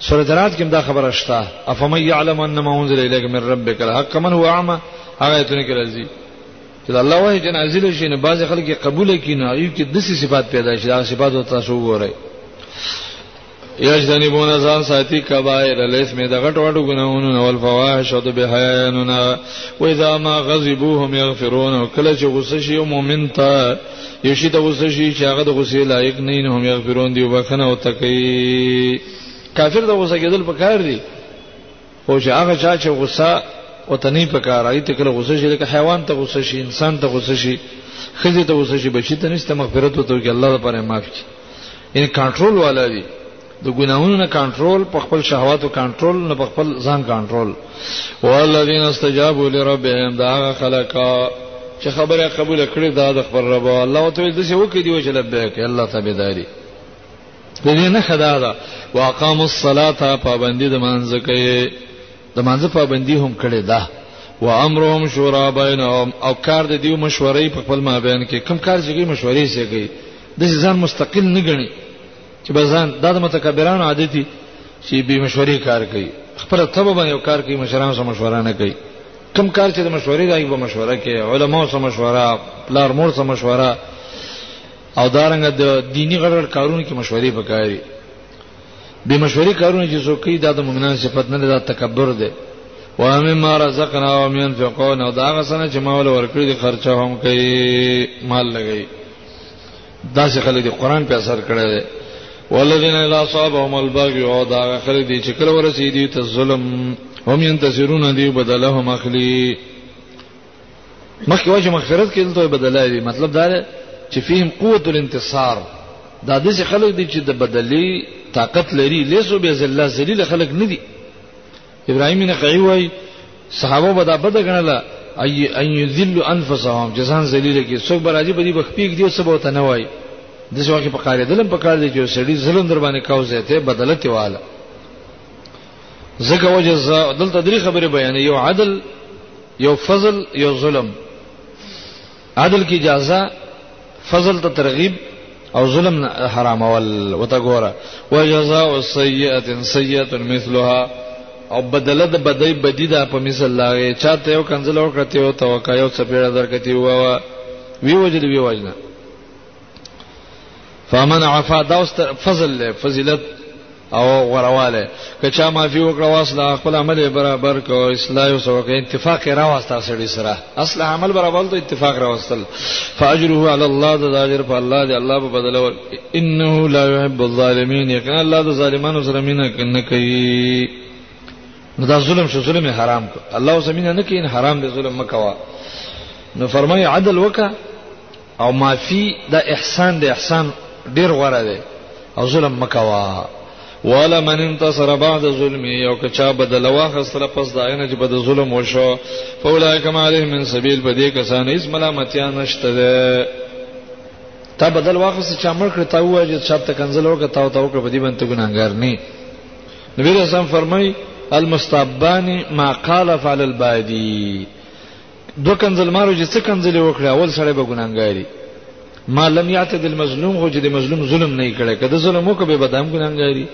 سورۃ رات کې دا خبره شته افمن يعلم ان ما انزل اليك من ربك الحق من هو اعمى هغه ته نه کړی چې الله وحي جن نازل شي نه بعض خلک قبول کینه ایو کې د صفات پیدا شي دا صفات او تاسو وګورئ یجتنبون ځان ساتي کبائر الیس می دغه ټوټو ګناونو نو فواحش او د بهایانو نه و اذا ما غضبوهم یغفرون کله چې غصه شي مؤمن ته یو شي د غصه شي چې هغه د غصې لایق نه نه هم یغفرون دی وبخنه او تکي کافر د غصه کېدل پکار دي خو چې هغه چا چې غصه وته نه پکار راځي ته کله غصه شي لکه حیوان ته غصه شي انسان ته غصه شي خزه ته غصه شي بچی ته نشته مغفرت وته کې الله لپاره معاف شي ان کنټرول والا دي د ګناهونو نه کنټرول په خپل شهواتو کنټرول نه په خپل ځان کنټرول والذین استجابوا لربهم دا خلقا چې خبره قبول کړې دا د خبر رب الله او ته دې څه وکړي دی چې لبیک الله تعالی د دې نه خدا دا واقام الصلاه پابندي د مانځ کوي د مانځ پابندي هم کړي ده و امرهم شورا بینهم او کار د دیو مشورې په خپل مابین کې کم کار چې کوي مشورې سي کوي د ځان مستقل نه غني چې بزان د متکبران عادتي چې به مشورې کار کوي خپل تبه باندې کار کوي مشران سره مشوره نه کوي کم کار چې د مشورې دایي به مشوره کوي علما سره مشوره پلار مور سره مشوره او دارنګه د دینی غړ غړ کارونو کې مشورې پکاري به مشورې کارونه چې څوک کوي دا د مؤمنانو صفت نه ده تکبر ده و مما رزقنا و من فقون او دا غسنه چې مول ورکړي دي خرچه هم کوي مال لګي دا څه خلک دي قران په اثر کړی دی والذین اذا صابهم البغي او دا خلک دي چې کله ورسې دي ته ظلم هم ينتصرون دي بدلهم اخلي مخکې وجه مغفرت کې دلته بدلای وي مطلب دا دی چې فيهم قوت الانتصار دا د خلک دي چې د بدلی طاقت لري لیسو به ذلت ذلیل خلک نه دي ابراهیم نه کوي وای صحابه به دا بد غنله اي ان يذل انفسهم جزان ذلیل کې څوک براځي په دې بخپیګ دی څه به تنه وای د څه وخت په کار دلم په کار دی چې سړي ظلم در باندې کاوځه ته بدلته واله زکه وجه دلته درې خبره بیان یو عدل یو فضل یو ظلم عدل کی اجازه فضل ته ترغیب او ظلم حرام ول وتا ګوره وجزاء السيئه سيئه مثلها او بدله د بدی بدی دا په مثال لاغه چاته یو کنزل ورکړته او توقع یو څپېړه درکتی ووا وی وجد وی وجنه فمن عفا دا فضل له فضیلت او غرواله کچا معافي وکړه واسله خپل عمل برابر کو اصلاح او سوګه اتفاق راوستا سړي سره اصل عمل برابر ته اتفاق راوستل فاجره على الله د اجر په الله دی الله په بدل ور انه لا يحب الظالمين یقینا الله د ظالمانو سره مینه نه کوي نو دا ظلم شو ظلم حرام کو الله سمینه نه کوي حرام دی ظلم مکوا نو فرمای عدل وکړه او معافي دا احسان دی احسان ډیر غوره دی او ظلم مکوا والا من انتصر بعد ظلم یو که چا بدل واخستله پس دا نه چې بد ظلم وشو فولای کما علیه من سبیل په دې کسان هیڅ ملامتیا نشته ده تا بدل واخست چا مړ کړ تا وایي چې چا ته کنزل وکړ تا او تا وکړ په دې باندې ګناګار نه نبی رسول فرمای المستبان ما قال فعل البادی دو کنزل مارو چې څه کنزلې وکړي اول سړی به ګناهګاری ما لم یعتد المظلوم خو چې د مظلوم ظلم نه کړي کله ظلم وکړي به بدام ګناهګاری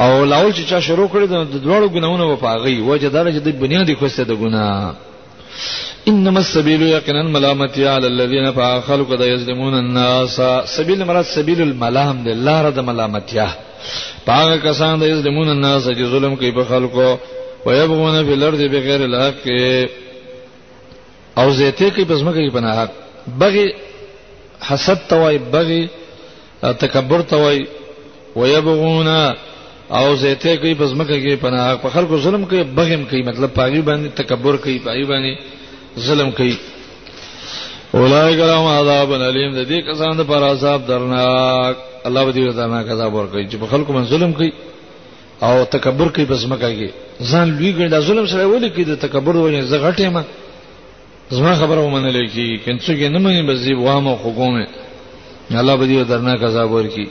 او لاول چې چا شروع کړی د دوړو ګناونه و پاغي وجه دار چې د بنیادی خوسته د ګناه انما السبيل يقينا ملامتي على الذين فخلقوا يظلمون الناس سبيل مراد سبيل الملام ده لار د ملامتيا پاګه کسان د یظلمون الناس چې ظلم کوي په خلکو ويبغون فی الارض بغیر الحق او زیته کوي پس مګي په نه حق بغي حسد توای بغي تکبر توای ويبغون او زیته کوي پس مګي کې په نه حق په خلکو ظلم کوي بغیم کوي مطلب پاګي باندې تکبر کوي پاګي باندې ظلم کوي اولائک لهم عذاب الیم د دې کسان د پر عذاب درناک الله به دې درناک عذاب ورکړي چې په خلکو باندې ظلم کوي او تکبر کوي بس مکه کې ځان لوی ګڼي دا ظلم سره ولي کوي د تکبر وجه زه غټه ما زما خبره ومنل کی کنڅو کې نه مني بس دی وامه حکومه الله به دې درناک عذاب ورکړي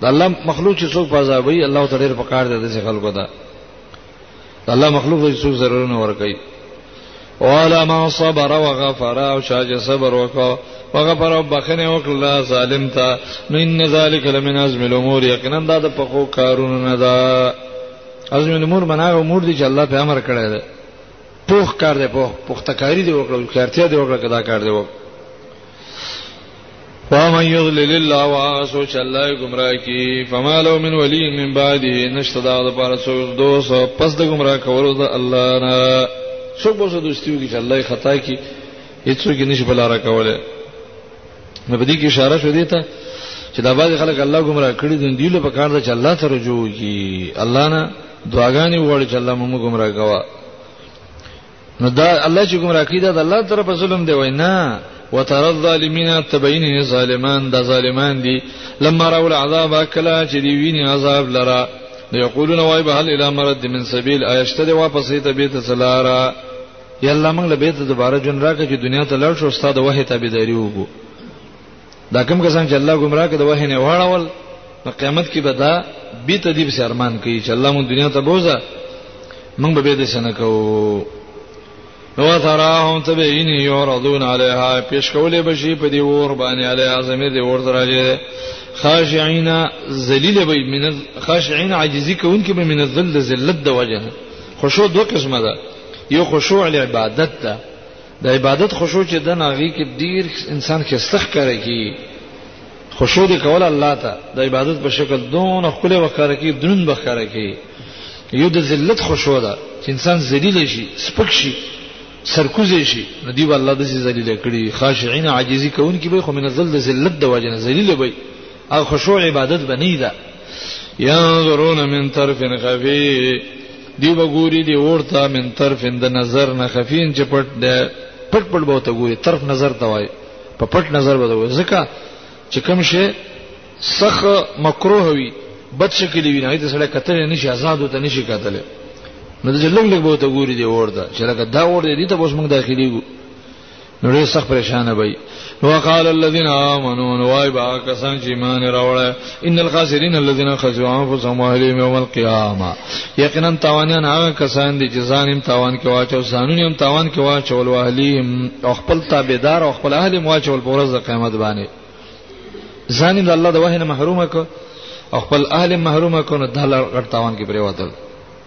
د الله مخلوق چې څوک په عذاب وي الله تعالی په کار دې د خلکو ده الله مخلوق له څو ضررونه ور کوي والا ما صبر وغفر او شاج صبر وکاو وغفر او بخنه وکړه ظالم ته نو ان ذالک لمن ازم الامور یقینا دا د پخو کارونو نه ده ازم الامور منا امور دي چې الله په امر کړی ده پوخ کار دی پوخ پختکاری دی وکړو خیرتیا دی وکړه کدا کار دی وکړه فمن يضلل الله واسو چې الله گمراه کی فما له من ولي من بعده نشته دا د پاره څو دوست پس د گمراه کولو د الله نه څو به څه دوستیو کی چې الله خطا کی هیڅو کې نشي بلاره کوله نو په دې کې اشاره شو دی ته چې دا باز خلک الله گمراه کړی دي دی له پکار ده چې الله ته رجوع کی الله نه دعاګانې وړي چې الله موږ گمراه کوا نو دا الله چې کوم راکې دا د الله طرفه ظلم دی وای نه وتر الظالمین تبین ظالمان دا ظالمان دي لما راول عذاب کلا چې دی ویني عذاب لرا یقولون وای به هل الی مرد من سبیل ایشته دی واپس ته بیت سلارا یا الله موږ له بیت دوباره جون راکې چې دنیا ته لړ شو استاد وه ته بيداری وګو دا کوم کسان چې الله گمراه کړي د وحی نه واړول په قیامت کې به دا بي تدیب سي ارمان کوي چې الله مون دنیا ته بوزا موږ به دې سن کوو نو تراهم تبین یوردون علیها پیش کولې بشي په دې ور باندې علیها زمیر دې ور دراجه خاشعين ذلیل به من خاشعين عاجزی کوونکې به من ذل ذلت د وجه خشوع دوه قسمه ده یو خشوع لعبادت ده د عبادت خشوع چې د ناغي کې ډیر انسان کې استخ کوي کی خشوع دی کول الله ته د عبادت په شکل دون خپل وکړه کی درون بخره کی یو د ذلت خشوع ده چې انسان ذلیل شي سپک شي سرکوز شي نو دی الله د ذلیل کړي خاشعين عاجزي کوونکي به خو من ذل د ذلت د وجنه ذلیل وي او خشوع عبادت بنی دا ينظرون من طرف خفي دی وګوري دی ورته من طرف د نظر نه خفين چې پټ ده پټ پټ به ته ګوري طرف نظر ته وای په پټ نظر به وای ځکه چې کوم شی سخ مکروه وي بد شکل وي نه دې سره کتل نه شي آزاد ته نه شي کتل نو دې لږ لږ به ته ګوري دی ورته چې لکه دا ور دي ته اوس موږ داخلي ګو نو ډېر سخت پریشان وي نو قال الذين امنوا نوای با کسان چې ایمان راوړل ان الخاسرین الذين خسروا انفسهم واهلهم يوم القيامه یقینا تاوانیان هغه کسان دي چې ځان هم تاوان کې واچو ځانون هم تاوان کې واچول واهلهم او خپل تابعدار او خپل اهل هم واچول په ورځ د قیامت باندې ځان د الله د وحی نه محروم کړ او خپل اهل محروم کړ نو د الله غټ تاوان کې پریوتل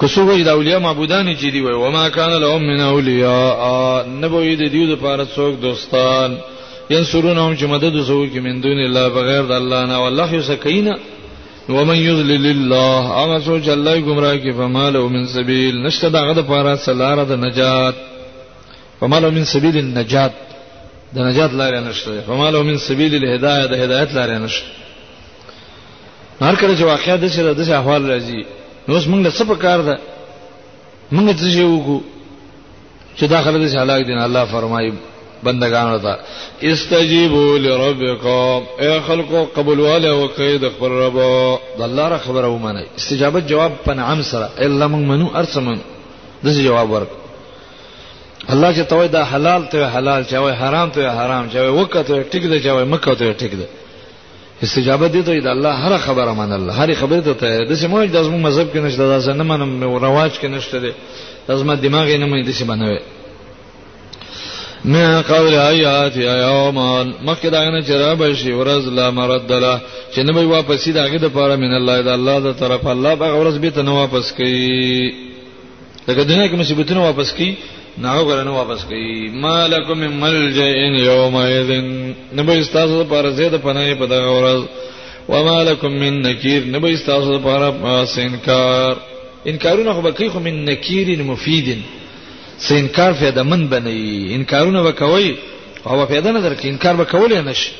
که څو وجد اولیاء معبودان چې دی وای و ما کان لهم من اولیاء نبوی د دیو لپاره څوک دوستان ينصرونهم چې مدد وسو کې من دون الله بغیر د الله نه والله یسکینا ومن یذلل الله هغه سوچ الله گمراه کې فماله من سبیل نشته دغه د پاره سلاره د نجات فماله من سبیل النجات د نجات لارې نشته فماله من سبیل الهدایه د هدایت لارې نشته هر کله چې واقعیا د سره د احوال راځي نو اوس موږ له څه په کار ده موږ څه شي وکړو چې دا خلک چې هلاک دي الله فرمایي بندگانو ته استجیبوا لربکم اے خلقو قبول واله او قید خبر رب د الله را خبره ومنه استجابت جواب پنعم سره الا من منو ارسمن دغه جواب ورک الله چې توي دا حلال ته حلال چې وای حرام ته حرام چې وای وکته ټیک ده چې وای مکه ته ټیک ده استجابه دي ته د الله هر خبره منل هر خبره ته ته د سموج د زمو مذهب کې نشته دا نه منم او رواج کې نشته دي د زما دماغ نه مې د څه بنوي نه قول آیات یوم مکه دا نه چر به شي ورځ لا مرد له چې نه به واپسی داګه د پاره من الله د الله د طرف الله به ورځ به ته نه واپس کوي لکه دنیا کې مصیبتونه واپس کی ناو غره نه واپس کوي مالکم من ملجئ یوم اذن نبی استاسو پر زید پناه په دغه ورځ ومالکم من نکیر نبی استاسو پر پاس انکار انکارونه خو بکی خو من نکیر مفیدن سه انکار فایده من بنئی انکارونه وکوي او فایده نه درک انکار وکول نه شي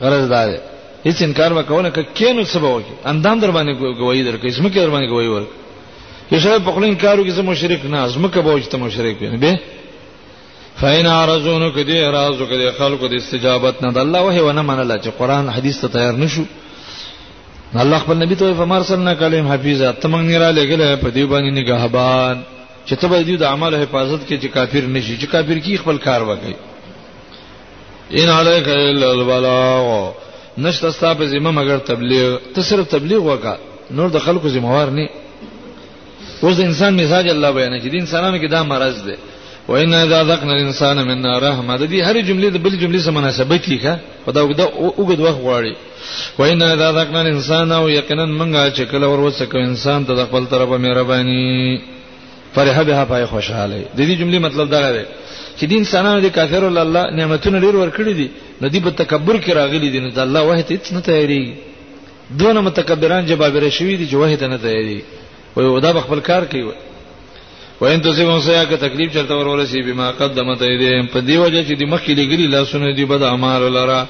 غرض دا دی هیڅ انکار وکول نه کینو سبا وکي اندام در باندې گواہی درکې اسمه کې در باندې گواہی ورکې یشه په خلین کارو کې زه مشرک نه زمکه به وجته مشرک وي به فین ارزونو کې دې ارزو کې دې خلکو دې استجابت نه د الله وه ونه منله چې قران حدیث ته تیار نشو الله خپل نبی ته فمار سننا کلم حفیظه تمنګ نه را لګل په دې باندې نگهبان چې ته به دې د اعمال حفاظت کې چې کافر نشي چې کافر کی خپل کار وکړي ان علیک الا البلاغ نشته ستا په ذمہ مگر تبلیغ ته صرف تبلیغ وکا نور د خلکو ذمہ وار نه اوس د انسان مزاج الله بیان کړي د انسانانو کې دا مرض دی وان اذا ذقنا الانسان منا رحمه د دې هرې جملې د بل جملې سره مناسبه کیږي خدا وګدا وګد وخت غواړي وان اذا ذقنا الانسان او یقینا منګه چې کله ور وڅکو انسان ته د خپل طرفه مهرباني فرح بها پای خوشاله د دې جملې مطلب دا دی چې دین سنانو د کافرو الله نعمتونه ډیر ورکړي دي نو دی په تکبر کې راغلي دي نو د الله وحی ته هیڅ نه تیاری دونه متکبران جبابره شوی دي چې وحی ته نه تیاری او دا خپل کار کوي وین تو سیمون سیا که تکلیف چرته ورورسی بما قدمت ایدیم په دی وجه چې دی مخکې لګری لاسونه دی بد اعمال لرا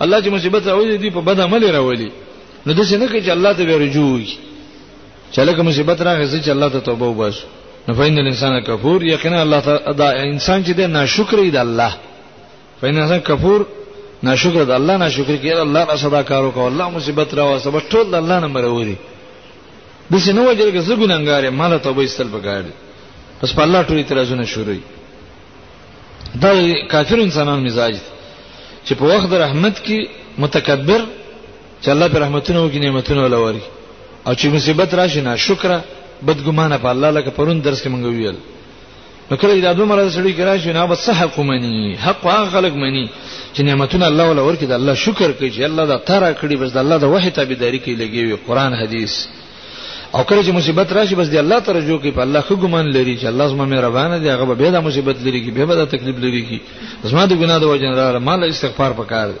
الله چې مصیبت راوړي دی په بد عمل راوړي نو د څه نه کوي چې الله ته ورجوږي چې لکه مصیبت راغی چې الله ته توبه وباسو نو فین الانسان کفور یقینا الله تعالی دا انسان چې دی ناشکر دی الله فین الانسان کفور ناشکر دی الله ناشکر کړي الله را صدا کارو کو الله مصیبت را واسه بس ټول الله نه مروري د څه نو وجه کې زګوننګار مال توبه استل پکار دي پس په الله ټول اعتراضونه شروع دا کافر انسانان مزاج چې په وخت رحمت کې متکبر چې الله پر رحمتونه او نعمتونه ولوري او چې مصیبت راشي نه شکر بدګمانه په الله لکه پرون درس کې مونږ ویل نو کله دا دوه مرز سړي کرا شي نه بس حق مني حق هغه خلق مني چې نعمتونه الله ولا ورکړي د الله شکر کوي چې الله دا ترا کړی بس د الله د وحي تابعداري کوي لګي قرآن حدیث او کله چې مصیبت راشي بس دی الله ته رجوع کوي په الله خو ګمان لري چې الله زما مهربان دی هغه به دا مصیبت لري کې به دا تکلیف لري کې زما د ګناه د وجه نه مال استغفار پکار دی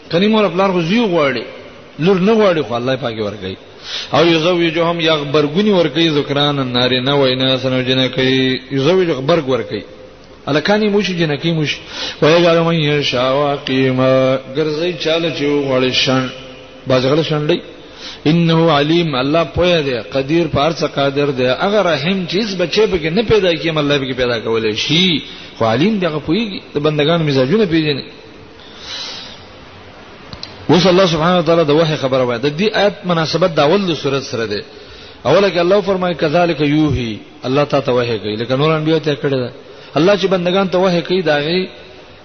کني مور خپل خو زیو غواړي لور نه غواړي خو الله پاکي ورګي او یزوجهم یغبرګونی ورګي ذکران ناری نه وینا سنو جنہ کوي یزوج غبرګ ورګي الکانی موشي جنکی موشي ویجعل من یشا واقیما ګرځي چاله چې غړي شان بازغله شانډي انه علیم الله پوهه دی قدیر پارڅ قادر دی اگر رحم چیز بچي به نه پیدا کیم الله به پیدا کولای شي خو علیم دغه پوهیږي د بندگانو مزاجونه پیژني اوس الله سبحانه وتعالى د وحي خبره وایي د دې آیت مناسبت د اول سورۃ سره ده اوله کې الله فرمایي کذالک یوهی الله تا ته وحي کوي لکه نور انبیو ته کړی ده الله چې بندگان ته وحي کوي دا غي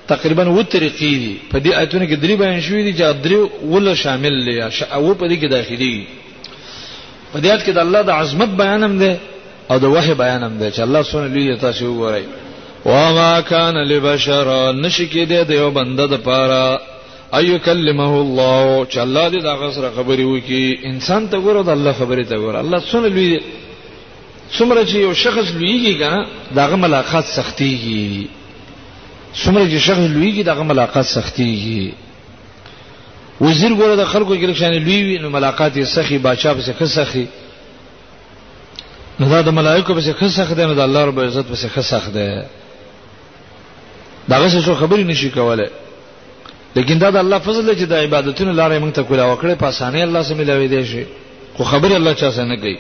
تقریبا و طریقې دي په دې آیتونو کې درې بیان شوې دي چې درې ول شامل لري او په دې کې داخلي په دې آیت کې د الله د عظمت بیان هم ده او د وحی بیان هم دی چې الله سونه لوی تاسو وګورئ وما كان لبشر نشکی دې د یو بنده د پاره ايو کلمه الله چې الله دې دا غسر خبري وکي انسان ته ګوره د الله خبري ته ګوره الله سونه لوی څومره چې یو شخص لویږي کنه داغه ملاقات سختيږي څومره چې شخص لویږي داغه ملاقات سختيږي وزیر ګوره د خلکو کې لکشان لوی وي نو ملاقات یې سخی بادشاہ په څخه سخی نو دا د ملائکه په څیر خسخ ده نو د الله رب عزت په څیر خسخ ده دا څه شو خبرې نشي کوله لیکن دا د الله فضل دی چې د عبادتونو لارې موږ ته کولا وکړي په اسانه الله سره ملاوي دي شي خو خبرې الله چا سره نه کوي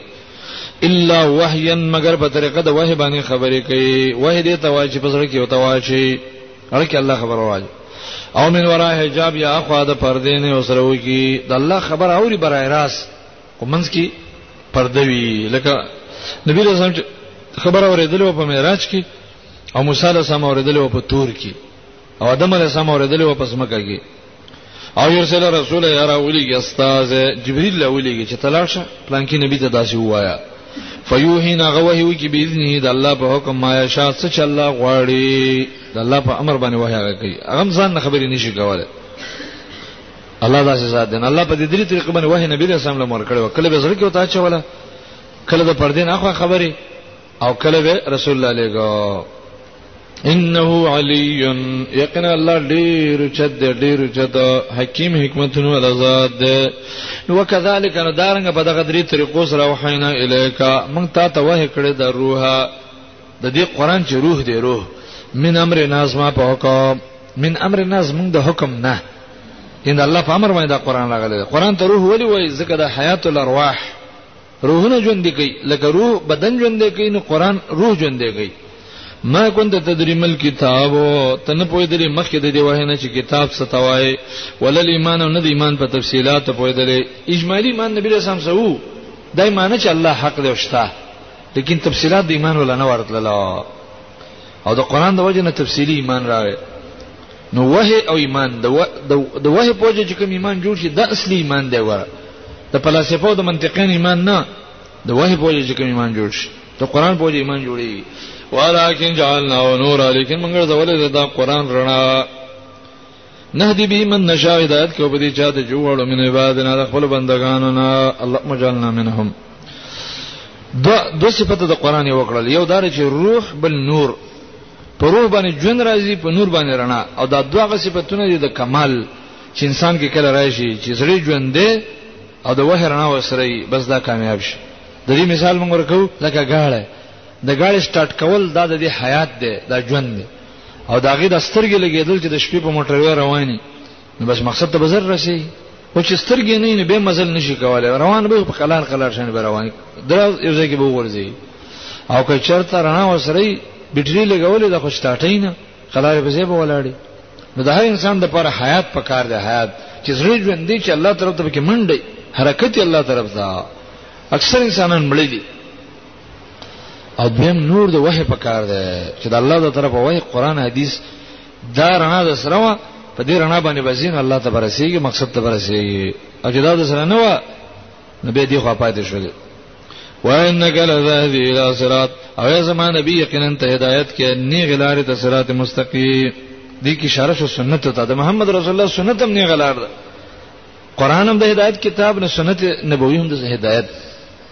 الا وحیا مگر په طریقه د وحی باندې خبرې کوي وحی دې ته واجب پسره کې او ته واجب هر کې الله خبر واجب او من ورا حجاب یا اخوا د پردې نه وسره وږي د الله خبر اوري برای راست په منځ کې پرده وي لکه نبی رسول الله خبر اوریدل په معراج کې او موسی علیه السلام اوریدل په تور کې او آدم علیه السلام اوریدل په سمکه کې او یرسل رسول یا راولیږي استاد جبرئیل راولیږي چې تلاشه پلان کې نبی ته داسې وایا فیوهینا غوهی وی کی باذنه د الله په حکم ما یشا څه چې الله غواړي د الله په امر باندې وحی کوي هغه ځان خبرې نشي کوله الله داسې ذات دی الله په دې درې طریقې باندې وحی نبی رسول الله مور کړو کله به زړه کې وتا چوله کله د پردین اخو خبرې او کله به رسول الله لګو انه علی یقینا الله ډیر چد ډیر چد حکیم حکمتونو الزاد نو وکذالک نو دارنګ په دغه درې طریقو سره وحینا الیکا مونږ تا ته وه کړی د روحه د دې قران چې روح دی روح من امر ناز ما په حکم من امر ناز موږ د حکم نه ان الله په امر باندې دا قران راغلی دی قران ته روح ولی وای ځکه د حیات الارواح روحونه ژوند کوي لکه روح بدن ژوند کوي نو قران روح ژوند کوي ما كنت تدري مل کتاب تن پوي دري مخکې د دی وهنه چې کتاب ستوای ولل ایمان او نه د ایمان په تفصيلات پوي دري اجمالی ایمان نبی رسول الله سو دای معنی چې الله حق دی او شته لیکن تفصيلات د ایمان ولا نه ورتلل او د قران د وجه نه تفصيلي ایمان راغی نو وه او ایمان د د وه په وجه چې کوم ایمان جوړ شي د اصلي ایمان دی وره د فلسفه او د منطقین ایمان نه د وه په وجه چې کوم ایمان جوړ شي د قران په وجه ایمان جوړي ولكن جعلنا نورا لیکن موږ زولې دا قران رڼا نهدی به من نشاء هدایت کو په دې چا ته جوړو من عبادنا د خپل بندگانو نه الله مجالنا منهم دا دو صفته د قران یو کړل یو دار چې روح بل نور په روح باندې ژوند راځي په نور باندې رڼا او دا دوه صفاتونه دي د کمال چې انسان کې کله راشي چې زړه ژوند دی او د وحی رڼا وسره بس دا کامیاب شي د دې مثال موږ ورکو لکه غاړه د غاړې سٹارټ کول دا د حیات دی دا ژوند دی او دا غي د سترګې لګیدل چې د شپې په موټر وې رواني نو بس مقصد ته بزر رسي او چې سترګې نه نه به مزل نشي کولای روان به په کلار کلار شنه به روان دا یو ځای کې به ورځي او که چرته رڼا وسري بیټری لګولې د خوش ټاټې نه کلار به زیبه ولاړي نو د هر انسان د پر حیات پکار دی حیات چې زړه ژوند دی چې الله طرف ته کې منډي حرکت الله طرف ته اکثر انسانان مړي دي او دویم نور د وحی په کار دی چې د الله د طرفه وحی قران حدیث دا رڼا د سره وا په دې رڼا باندې بزین الله ته برسیږي مقصد ته برسیږي او چې دا د سره نه وا نو به دې خو پاتې شول وانك لذهدي الى صراط او یا زمان نبی یقینا ته هدایت کې نه غلار ته صراط مستقیم دې کې اشاره شو سنت ته د محمد رسول الله سنت هم نه غلار ده قران هم د هدایت کتاب نه سنت نبوی هم د هدایت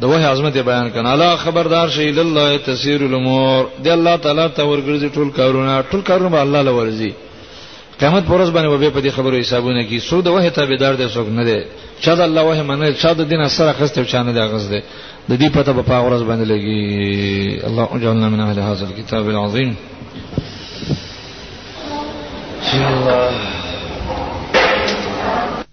د وه عظمت بیان کړه الله خبردار شي لله تسير الامور دی الله تعالی ته ورګرځي ټول کارونه ټول کارونه الله لورځي قیامت پر ورځ باندې وبې په دې خبرو حسابونه کی سود وه تابعدار دي څوک نه دي چا د الله وه منه چا د دین سره خسته چا نه دي غز دي د دې پته په پاغ ورځ باندې لګي الله اجعلنا من اهل هذا الكتاب العظيم الله